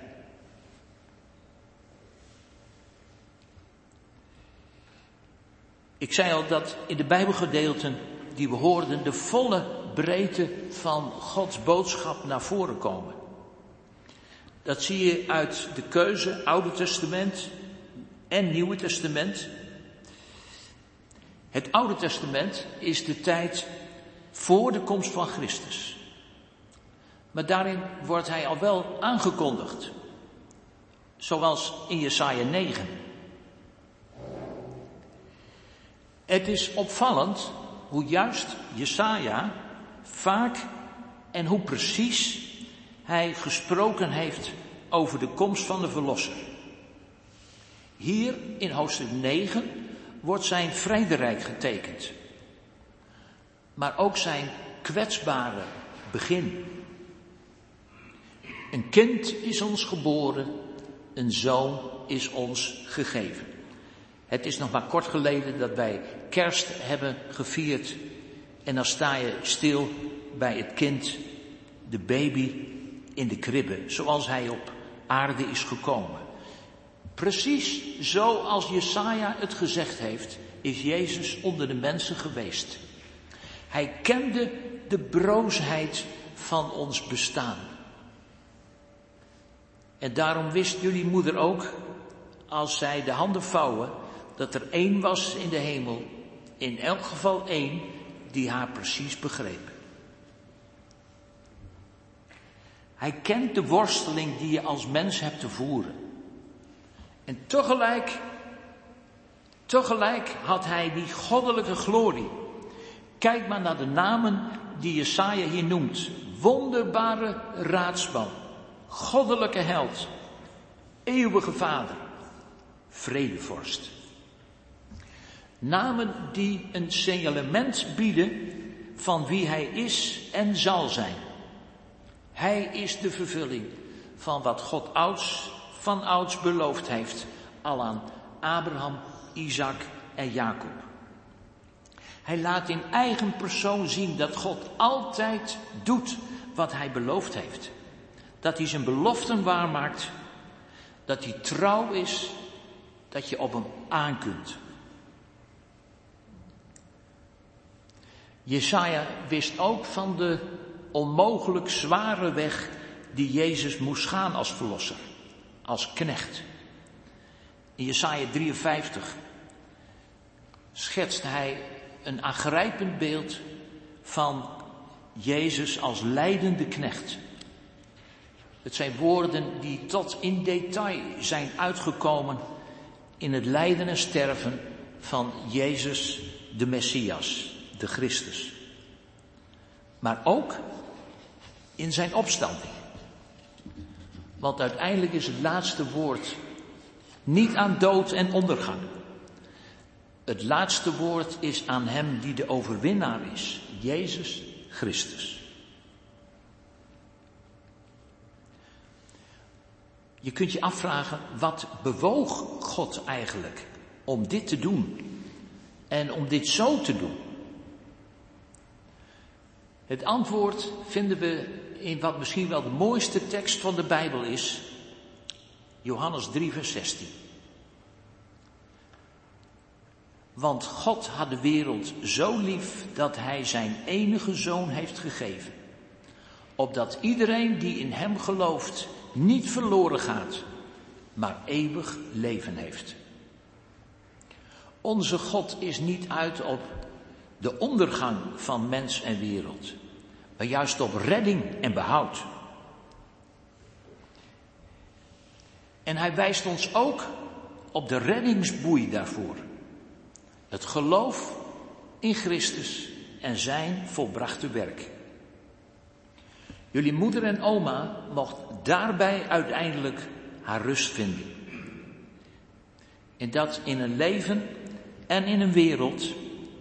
Ik zei al dat in de Bijbelgedeelten die we hoorden de volle breedte van Gods boodschap naar voren komen. Dat zie je uit de keuze Oude Testament en Nieuwe Testament. Het Oude Testament is de tijd voor de komst van Christus. Maar daarin wordt hij al wel aangekondigd. Zoals in Jesaja 9. Het is opvallend hoe juist Jesaja vaak en hoe precies hij gesproken heeft over de komst van de Verlosser. Hier in hoofdstuk 9 wordt zijn vrederijk getekend. Maar ook zijn kwetsbare begin. Een kind is ons geboren, een zoon is ons gegeven. Het is nog maar kort geleden dat wij kerst hebben gevierd. En dan sta je stil bij het kind, de baby in de kribbe, zoals hij op aarde is gekomen. Precies zoals Jesaja het gezegd heeft, is Jezus onder de mensen geweest. Hij kende de broosheid van ons bestaan. En daarom wist jullie moeder ook, als zij de handen vouwen, dat er één was in de hemel, in elk geval één, die haar precies begreep. Hij kent de worsteling die je als mens hebt te voeren. En tegelijk, tegelijk had hij die goddelijke glorie. Kijk maar naar de namen die Jesaja hier noemt. Wonderbare raadsman, goddelijke held, eeuwige vader, vredevorst. Namen die een signalement bieden van wie hij is en zal zijn. Hij is de vervulling van wat God ouds, van ouds beloofd heeft, al aan Abraham, Isaac en Jacob. Hij laat in eigen persoon zien dat God altijd doet wat hij beloofd heeft. Dat hij zijn beloften waarmaakt, dat hij trouw is, dat je op hem aan kunt. Jesaja wist ook van de onmogelijk zware weg die Jezus moest gaan als verlosser, als knecht. In Jesaja 53 schetst hij een aangrijpend beeld van Jezus als leidende knecht. Het zijn woorden die tot in detail zijn uitgekomen in het lijden en sterven van Jezus de Messias, de Christus. Maar ook in zijn opstanding. Want uiteindelijk is het laatste woord niet aan dood en ondergang. Het laatste woord is aan Hem die de overwinnaar is, Jezus Christus. Je kunt je afvragen, wat bewoog God eigenlijk om dit te doen en om dit zo te doen? Het antwoord vinden we in wat misschien wel de mooiste tekst van de Bijbel is, Johannes 3, vers 16. Want God had de wereld zo lief dat Hij Zijn enige zoon heeft gegeven. Opdat iedereen die in Hem gelooft niet verloren gaat, maar eeuwig leven heeft. Onze God is niet uit op de ondergang van mens en wereld, maar juist op redding en behoud. En hij wijst ons ook op de reddingsboei daarvoor. Het geloof in Christus en zijn volbrachte werk. Jullie moeder en oma mocht daarbij uiteindelijk haar rust vinden. En dat in een leven en in een wereld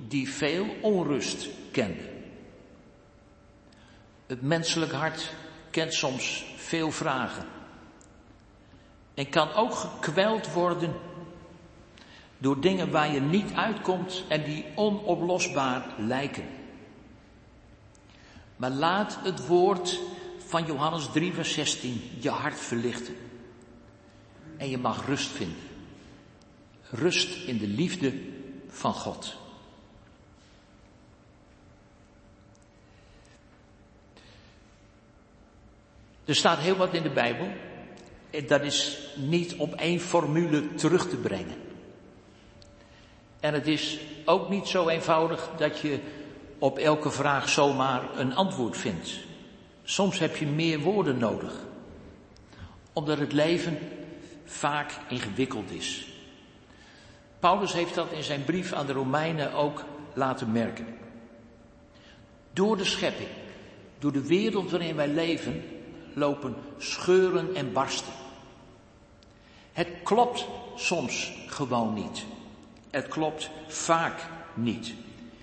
die veel onrust kende. Het menselijk hart kent soms veel vragen. En kan ook gekweld worden door dingen waar je niet uitkomt en die onoplosbaar lijken. Maar laat het woord van Johannes 3, vers 16 je hart verlichten. En je mag rust vinden. Rust in de liefde van God. Er staat heel wat in de Bijbel. Dat is niet op één formule terug te brengen. En het is ook niet zo eenvoudig dat je op elke vraag zomaar een antwoord vindt. Soms heb je meer woorden nodig. Omdat het leven vaak ingewikkeld is. Paulus heeft dat in zijn brief aan de Romeinen ook laten merken. Door de schepping, door de wereld waarin wij leven, lopen scheuren en barsten. Het klopt soms gewoon niet. Het klopt vaak niet.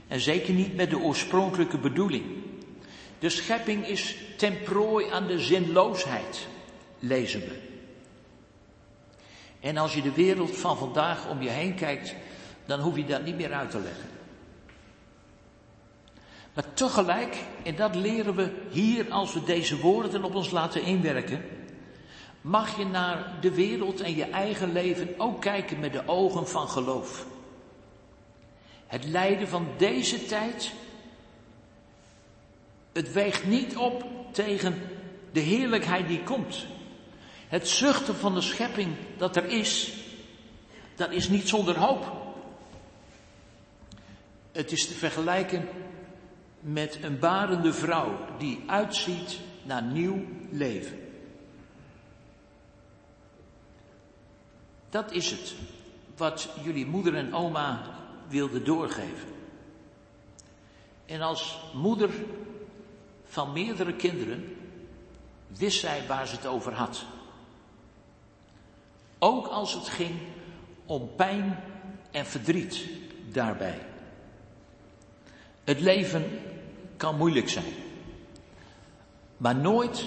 En zeker niet met de oorspronkelijke bedoeling. De schepping is ten prooi aan de zinloosheid, lezen we. En als je de wereld van vandaag om je heen kijkt, dan hoef je dat niet meer uit te leggen. Maar tegelijk, en dat leren we hier als we deze woorden op ons laten inwerken, mag je naar de wereld en je eigen leven ook kijken met de ogen van geloof. Het lijden van deze tijd, het weegt niet op tegen de heerlijkheid die komt. Het zuchten van de schepping dat er is, dat is niet zonder hoop. Het is te vergelijken met een barende vrouw die uitziet naar nieuw leven. Dat is het wat jullie moeder en oma wilden doorgeven. En als moeder van meerdere kinderen wist zij waar ze het over had. Ook als het ging om pijn en verdriet daarbij. Het leven kan moeilijk zijn, maar nooit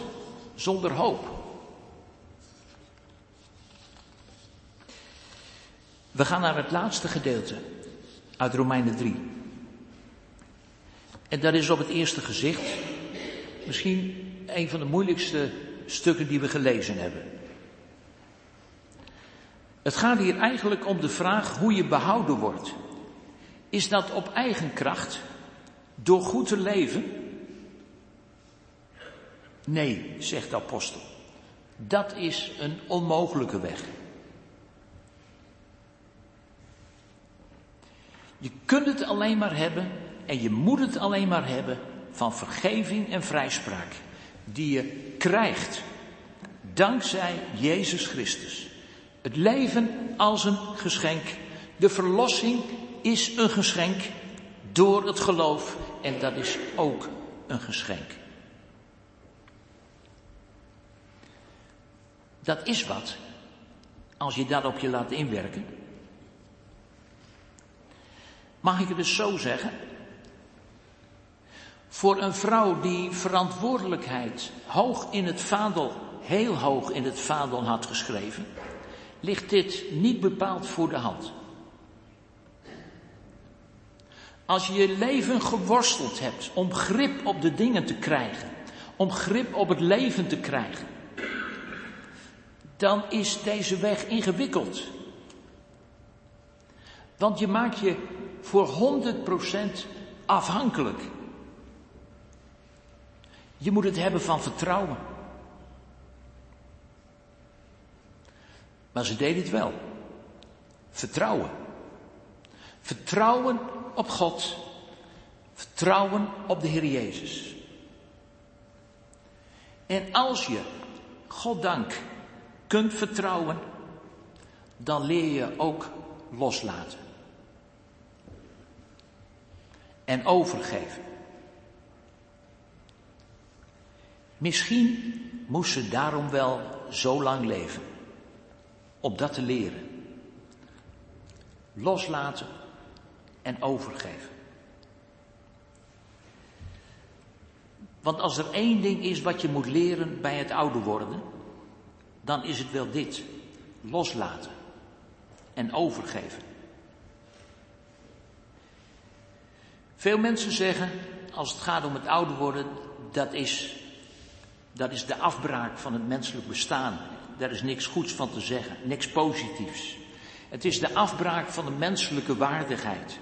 zonder hoop. We gaan naar het laatste gedeelte uit Romeinen 3. En dat is op het eerste gezicht misschien een van de moeilijkste stukken die we gelezen hebben. Het gaat hier eigenlijk om de vraag hoe je behouden wordt. Is dat op eigen kracht, door goed te leven? Nee, zegt de apostel. Dat is een onmogelijke weg. Je kunt het alleen maar hebben en je moet het alleen maar hebben van vergeving en vrijspraak. Die je krijgt dankzij Jezus Christus. Het leven als een geschenk. De verlossing is een geschenk door het geloof en dat is ook een geschenk. Dat is wat, als je dat op je laat inwerken. Mag ik het dus zo zeggen? Voor een vrouw die verantwoordelijkheid hoog in het vaandel, heel hoog in het vaandel had geschreven, ligt dit niet bepaald voor de hand. Als je je leven geworsteld hebt om grip op de dingen te krijgen, om grip op het leven te krijgen, dan is deze weg ingewikkeld. Want je maakt je voor 100% afhankelijk. Je moet het hebben van vertrouwen. Maar ze deed het wel. Vertrouwen. Vertrouwen op God. Vertrouwen op de Heer Jezus. En als je, God dank, kunt vertrouwen, dan leer je ook loslaten. En overgeven. Misschien moest ze daarom wel zo lang leven. Om dat te leren. Loslaten en overgeven. Want als er één ding is wat je moet leren bij het ouder worden, dan is het wel dit. Loslaten en overgeven. Veel mensen zeggen, als het gaat om het ouder worden, dat is, dat is de afbraak van het menselijk bestaan. Daar is niks goeds van te zeggen, niks positiefs. Het is de afbraak van de menselijke waardigheid.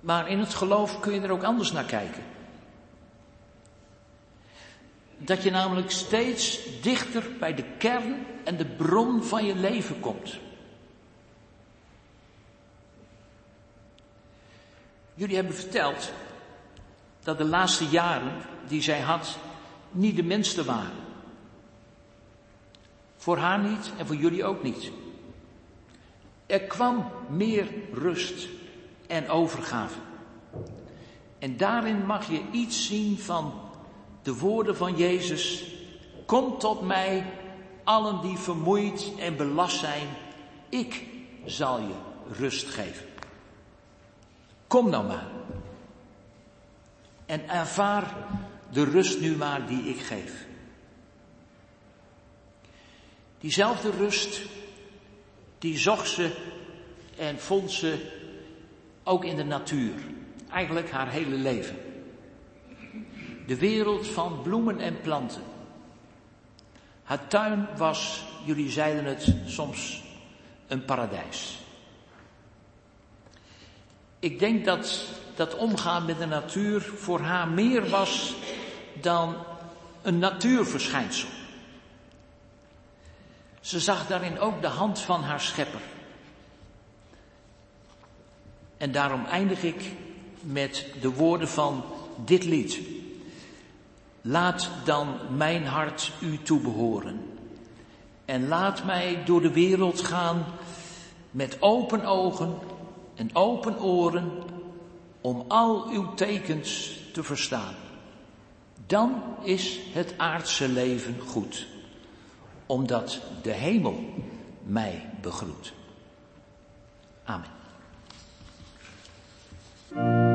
Maar in het geloof kun je er ook anders naar kijken. Dat je namelijk steeds dichter bij de kern en de bron van je leven komt. Jullie hebben verteld dat de laatste jaren die zij had niet de minste waren. Voor haar niet en voor jullie ook niet. Er kwam meer rust en overgave. En daarin mag je iets zien van de woorden van Jezus. Kom tot mij, allen die vermoeid en belast zijn. Ik zal je rust geven. Kom nou maar. En ervaar de rust nu maar die ik geef. Diezelfde rust, die zocht ze en vond ze ook in de natuur. Eigenlijk haar hele leven. De wereld van bloemen en planten. Haar tuin was, jullie zeiden het soms, een paradijs. Ik denk dat dat omgaan met de natuur voor haar meer was dan een natuurverschijnsel. Ze zag daarin ook de hand van haar schepper. En daarom eindig ik met de woorden van dit lied. Laat dan mijn hart u toebehoren. En laat mij door de wereld gaan met open ogen en open oren om al uw tekens te verstaan. Dan is het aardse leven goed, omdat de hemel mij begroet. Amen. thank you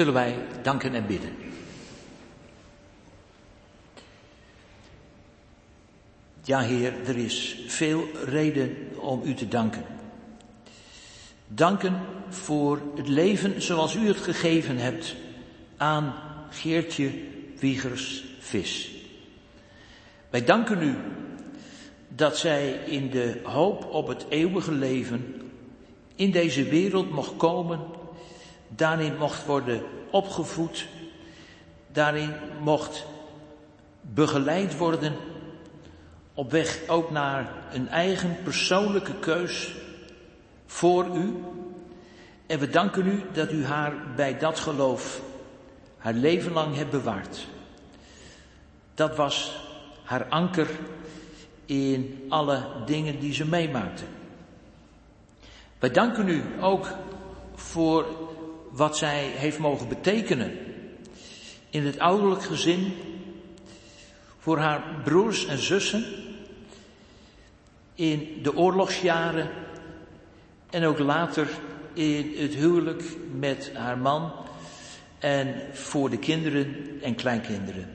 zullen wij danken en bidden. Ja, Heer, er is veel reden om u te danken. Danken voor het leven zoals u het gegeven hebt aan Geertje Wiegers Vis. Wij danken u dat zij in de hoop op het eeuwige leven in deze wereld mocht komen, daarin mocht worden opgevoed, daarin mocht begeleid worden op weg ook naar een eigen persoonlijke keus voor u. En we danken u dat u haar bij dat geloof haar leven lang hebt bewaard. Dat was haar anker in alle dingen die ze meemaakte. Wij danken u ook voor wat zij heeft mogen betekenen in het ouderlijk gezin, voor haar broers en zussen, in de oorlogsjaren en ook later in het huwelijk met haar man en voor de kinderen en kleinkinderen.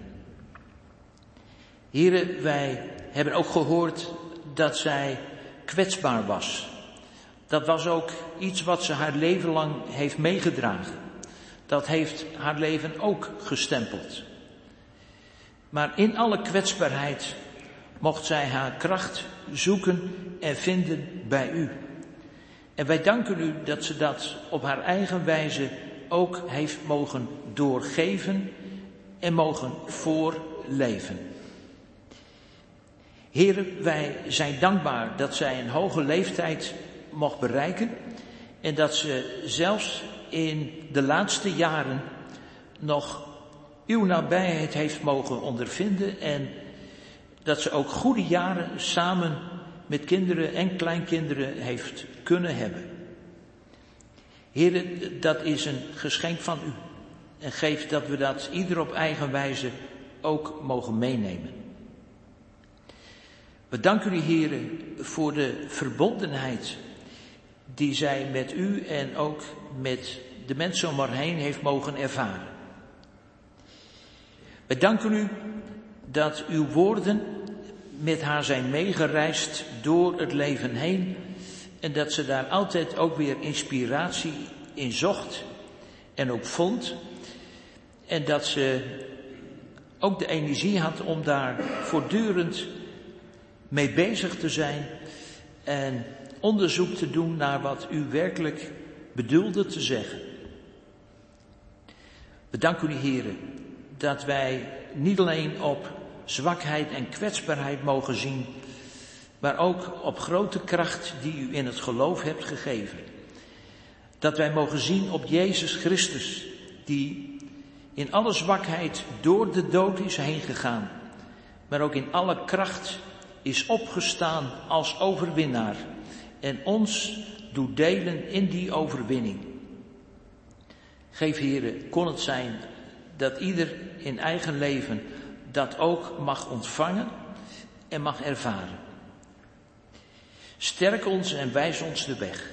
Heren, wij hebben ook gehoord dat zij kwetsbaar was. Dat was ook iets wat ze haar leven lang heeft meegedragen. Dat heeft haar leven ook gestempeld. Maar in alle kwetsbaarheid mocht zij haar kracht zoeken en vinden bij u. En wij danken u dat ze dat op haar eigen wijze ook heeft mogen doorgeven en mogen voorleven. Heren, wij zijn dankbaar dat zij een hoge leeftijd mocht bereiken en dat ze zelfs in de laatste jaren nog uw nabijheid heeft mogen ondervinden en dat ze ook goede jaren samen met kinderen en kleinkinderen heeft kunnen hebben. Heren, dat is een geschenk van u. En geef dat we dat ieder op eigen wijze ook mogen meenemen. We danken u, heren, voor de verbondenheid die zij met u en ook met de mensen om haar heen heeft mogen ervaren. We danken u dat uw woorden met haar zijn meegereisd door het leven heen en dat ze daar altijd ook weer inspiratie in zocht en ook vond en dat ze ook de energie had om daar voortdurend mee bezig te zijn en onderzoek te doen naar wat u werkelijk bedoelde te zeggen. We danken u, heren, dat wij niet alleen op zwakheid en kwetsbaarheid mogen zien, maar ook op grote kracht die u in het geloof hebt gegeven. Dat wij mogen zien op Jezus Christus, die in alle zwakheid door de dood is heen gegaan, maar ook in alle kracht is opgestaan als overwinnaar en ons doet delen in die overwinning. Geef heren, kon het zijn dat ieder in eigen leven dat ook mag ontvangen en mag ervaren. Sterk ons en wijs ons de weg.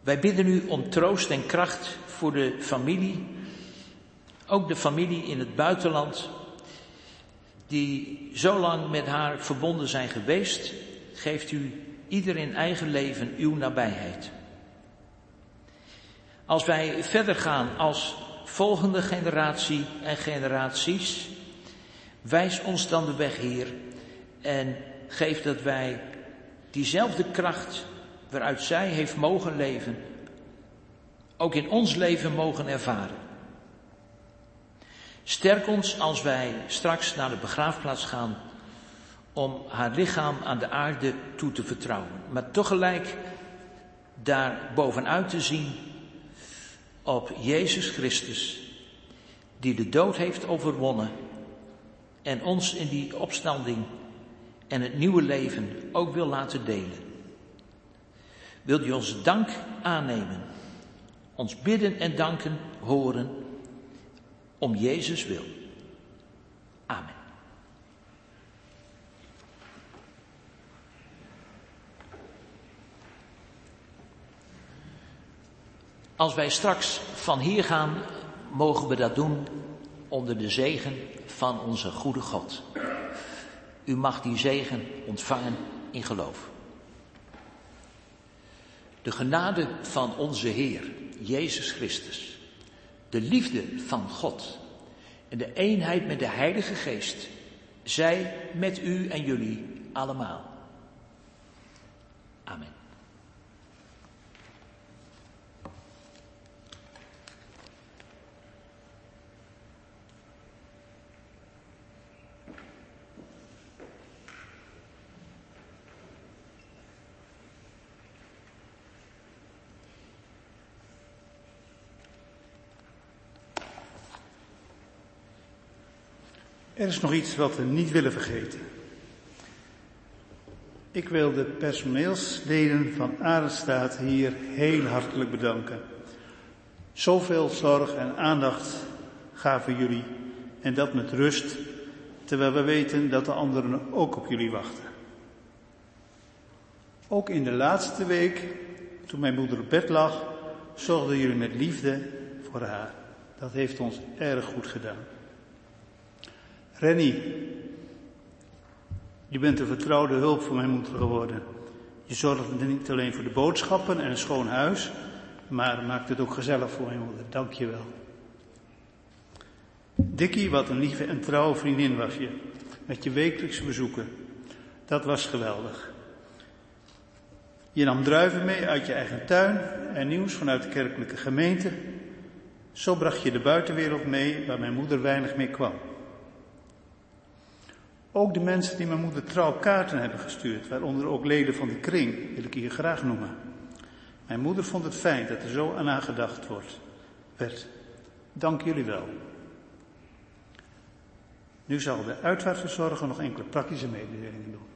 Wij bidden u om troost en kracht voor de familie, ook de familie in het buitenland, die zo lang met haar verbonden zijn geweest, geeft u ieder in eigen leven uw nabijheid. Als wij verder gaan als volgende generatie en generaties, wijs ons dan de weg, Heer, en geef dat wij diezelfde kracht waaruit zij heeft mogen leven, ook in ons leven mogen ervaren. Sterk ons als wij straks naar de begraafplaats gaan om haar lichaam aan de aarde toe te vertrouwen, maar tegelijk daar bovenuit te zien op Jezus Christus, die de dood heeft overwonnen en ons in die opstanding en het nieuwe leven ook wil laten delen. Wilt u ons dank aannemen, ons bidden en danken horen om Jezus wil. Amen. Als wij straks van hier gaan, mogen we dat doen onder de zegen van onze goede God. U mag die zegen ontvangen in geloof. De genade van onze Heer, Jezus Christus, de liefde van God en de eenheid met de Heilige Geest, zij met u en jullie allemaal. Amen. Er is nog iets wat we niet willen vergeten. Ik wil de personeelsleden van Arenstaat hier heel hartelijk bedanken. Zoveel zorg en aandacht gaven jullie en dat met rust, terwijl we weten dat de anderen ook op jullie wachten. Ook in de laatste week, toen mijn moeder op bed lag, zorgden jullie met liefde voor haar. Dat heeft ons erg goed gedaan. Rennie, je bent een vertrouwde hulp voor mijn moeder geworden. Je zorgt niet alleen voor de boodschappen en een schoon huis, maar maakt het ook gezellig voor mijn moeder. Dank je wel. Dikkie, wat een lieve en trouwe vriendin was je, met je wekelijkse bezoeken. Dat was geweldig. Je nam druiven mee uit je eigen tuin en nieuws vanuit de kerkelijke gemeente. Zo bracht je de buitenwereld mee waar mijn moeder weinig mee kwam. Ook de mensen die mijn moeder trouw kaarten hebben gestuurd, waaronder ook leden van de kring, wil ik hier graag noemen. Mijn moeder vond het fijn dat er zo aan haar gedacht wordt, werd. Dank jullie wel. Nu zal de uitvaartverzorger nog enkele praktische mededelingen doen.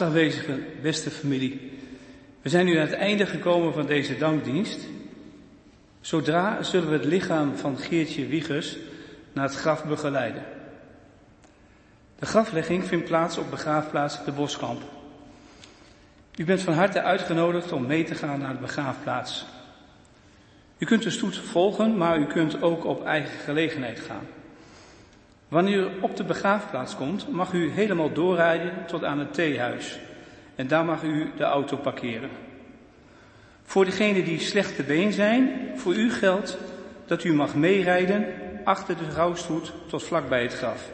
Aanwezigen, beste familie. We zijn nu aan het einde gekomen van deze dankdienst. Zodra zullen we het lichaam van Geertje Wiegers naar het graf begeleiden. De graflegging vindt plaats op begraafplaats De Boskamp. U bent van harte uitgenodigd om mee te gaan naar de begraafplaats. U kunt de stoet volgen, maar u kunt ook op eigen gelegenheid gaan. Wanneer u op de begraafplaats komt, mag u helemaal doorrijden tot aan het theehuis. En daar mag u de auto parkeren. Voor degenen die slecht te been zijn, voor u geldt dat u mag meerijden achter de rouwstoet tot vlak bij het graf.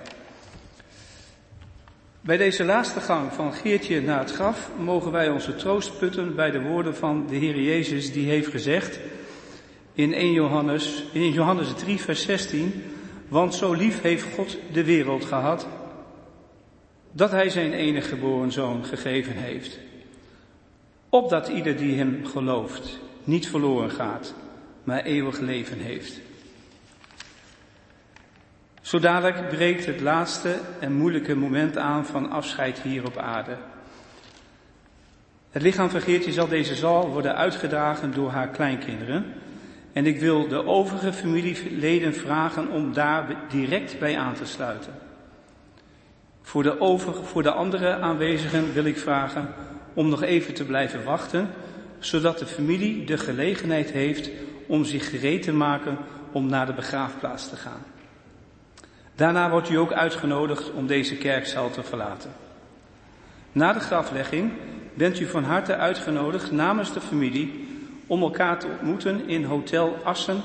Bij deze laatste gang van Geertje naar het graf mogen wij onze troost putten bij de woorden van de Heer Jezus die heeft gezegd in 1 Johannes, in Johannes 3 vers 16, want zo lief heeft God de wereld gehad, dat Hij zijn enige geboren zoon gegeven heeft. Opdat ieder die Hem gelooft niet verloren gaat, maar eeuwig leven heeft. Zo dadelijk breekt het laatste en moeilijke moment aan van afscheid hier op aarde. Het lichaam van Geertje zal deze zaal worden uitgedragen door haar kleinkinderen. En ik wil de overige familieleden vragen om daar direct bij aan te sluiten. Voor de, over, voor de andere aanwezigen wil ik vragen om nog even te blijven wachten, zodat de familie de gelegenheid heeft om zich gereed te maken om naar de begraafplaats te gaan. Daarna wordt u ook uitgenodigd om deze kerkzaal te verlaten. Na de graflegging bent u van harte uitgenodigd namens de familie om elkaar te ontmoeten in Hotel Assen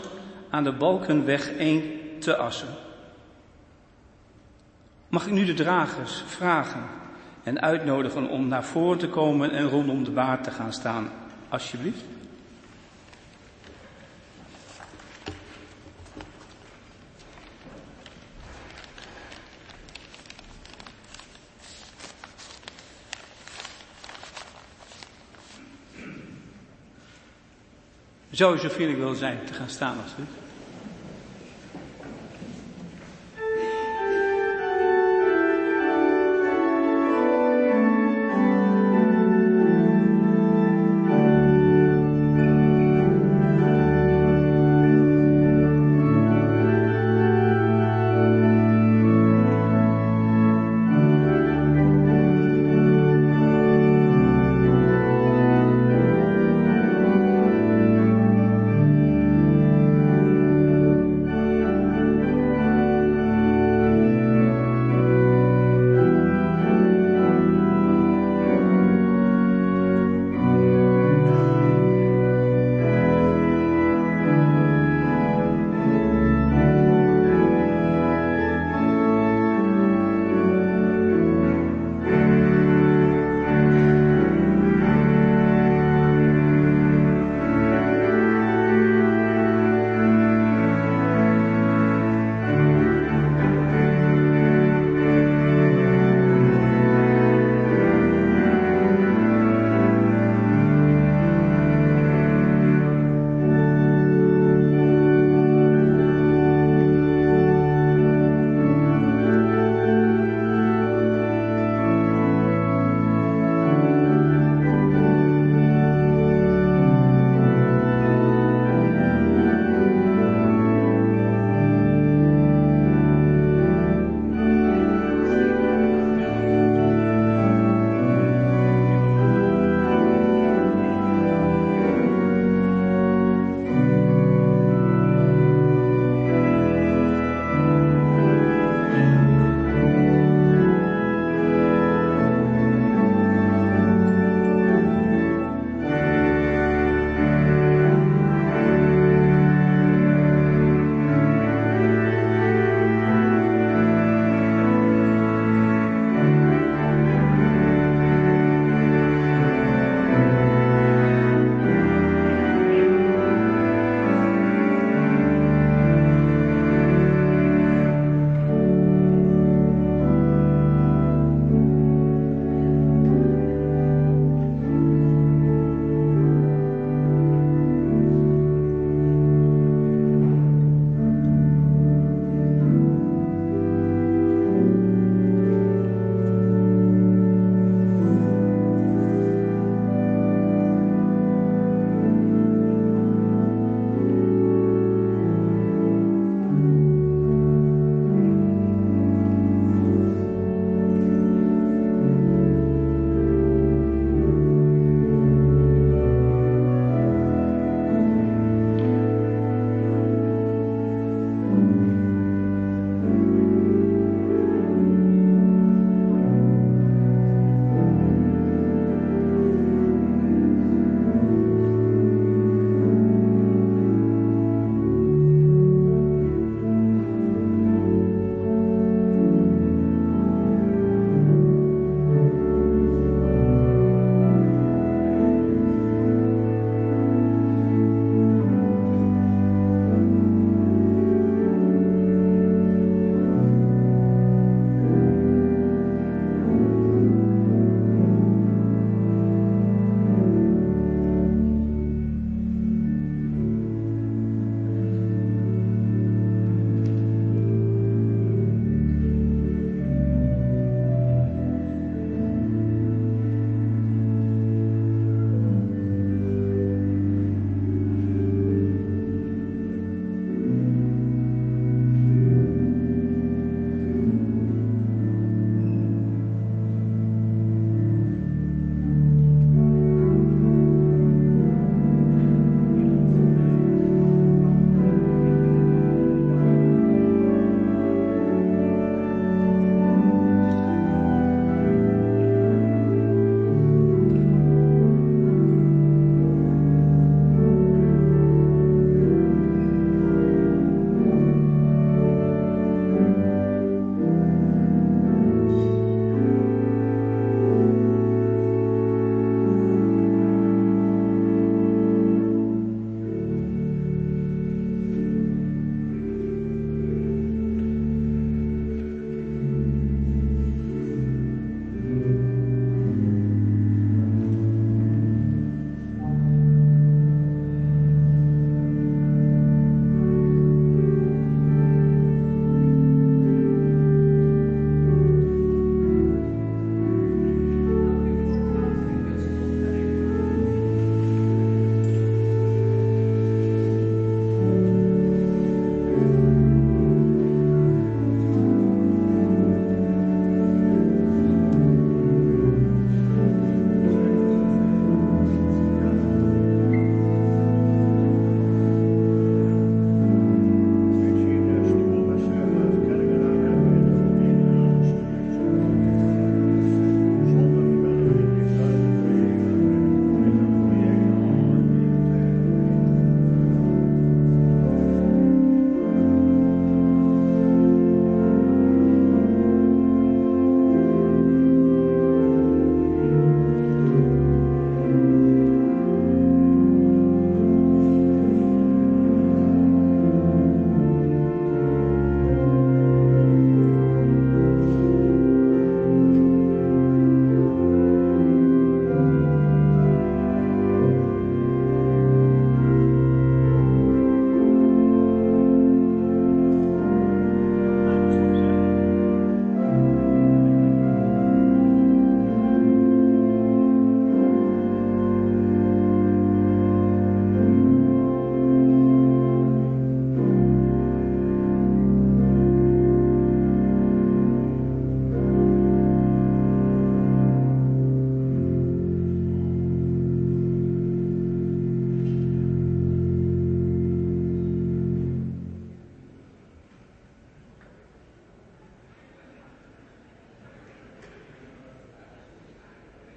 aan de Balkenweg 1 te Assen. Mag ik nu de dragers vragen en uitnodigen om naar voren te komen en rondom de baard te gaan staan, alsjeblieft? Zou je zo vriendelijk willen zijn te gaan staan alsjeblieft?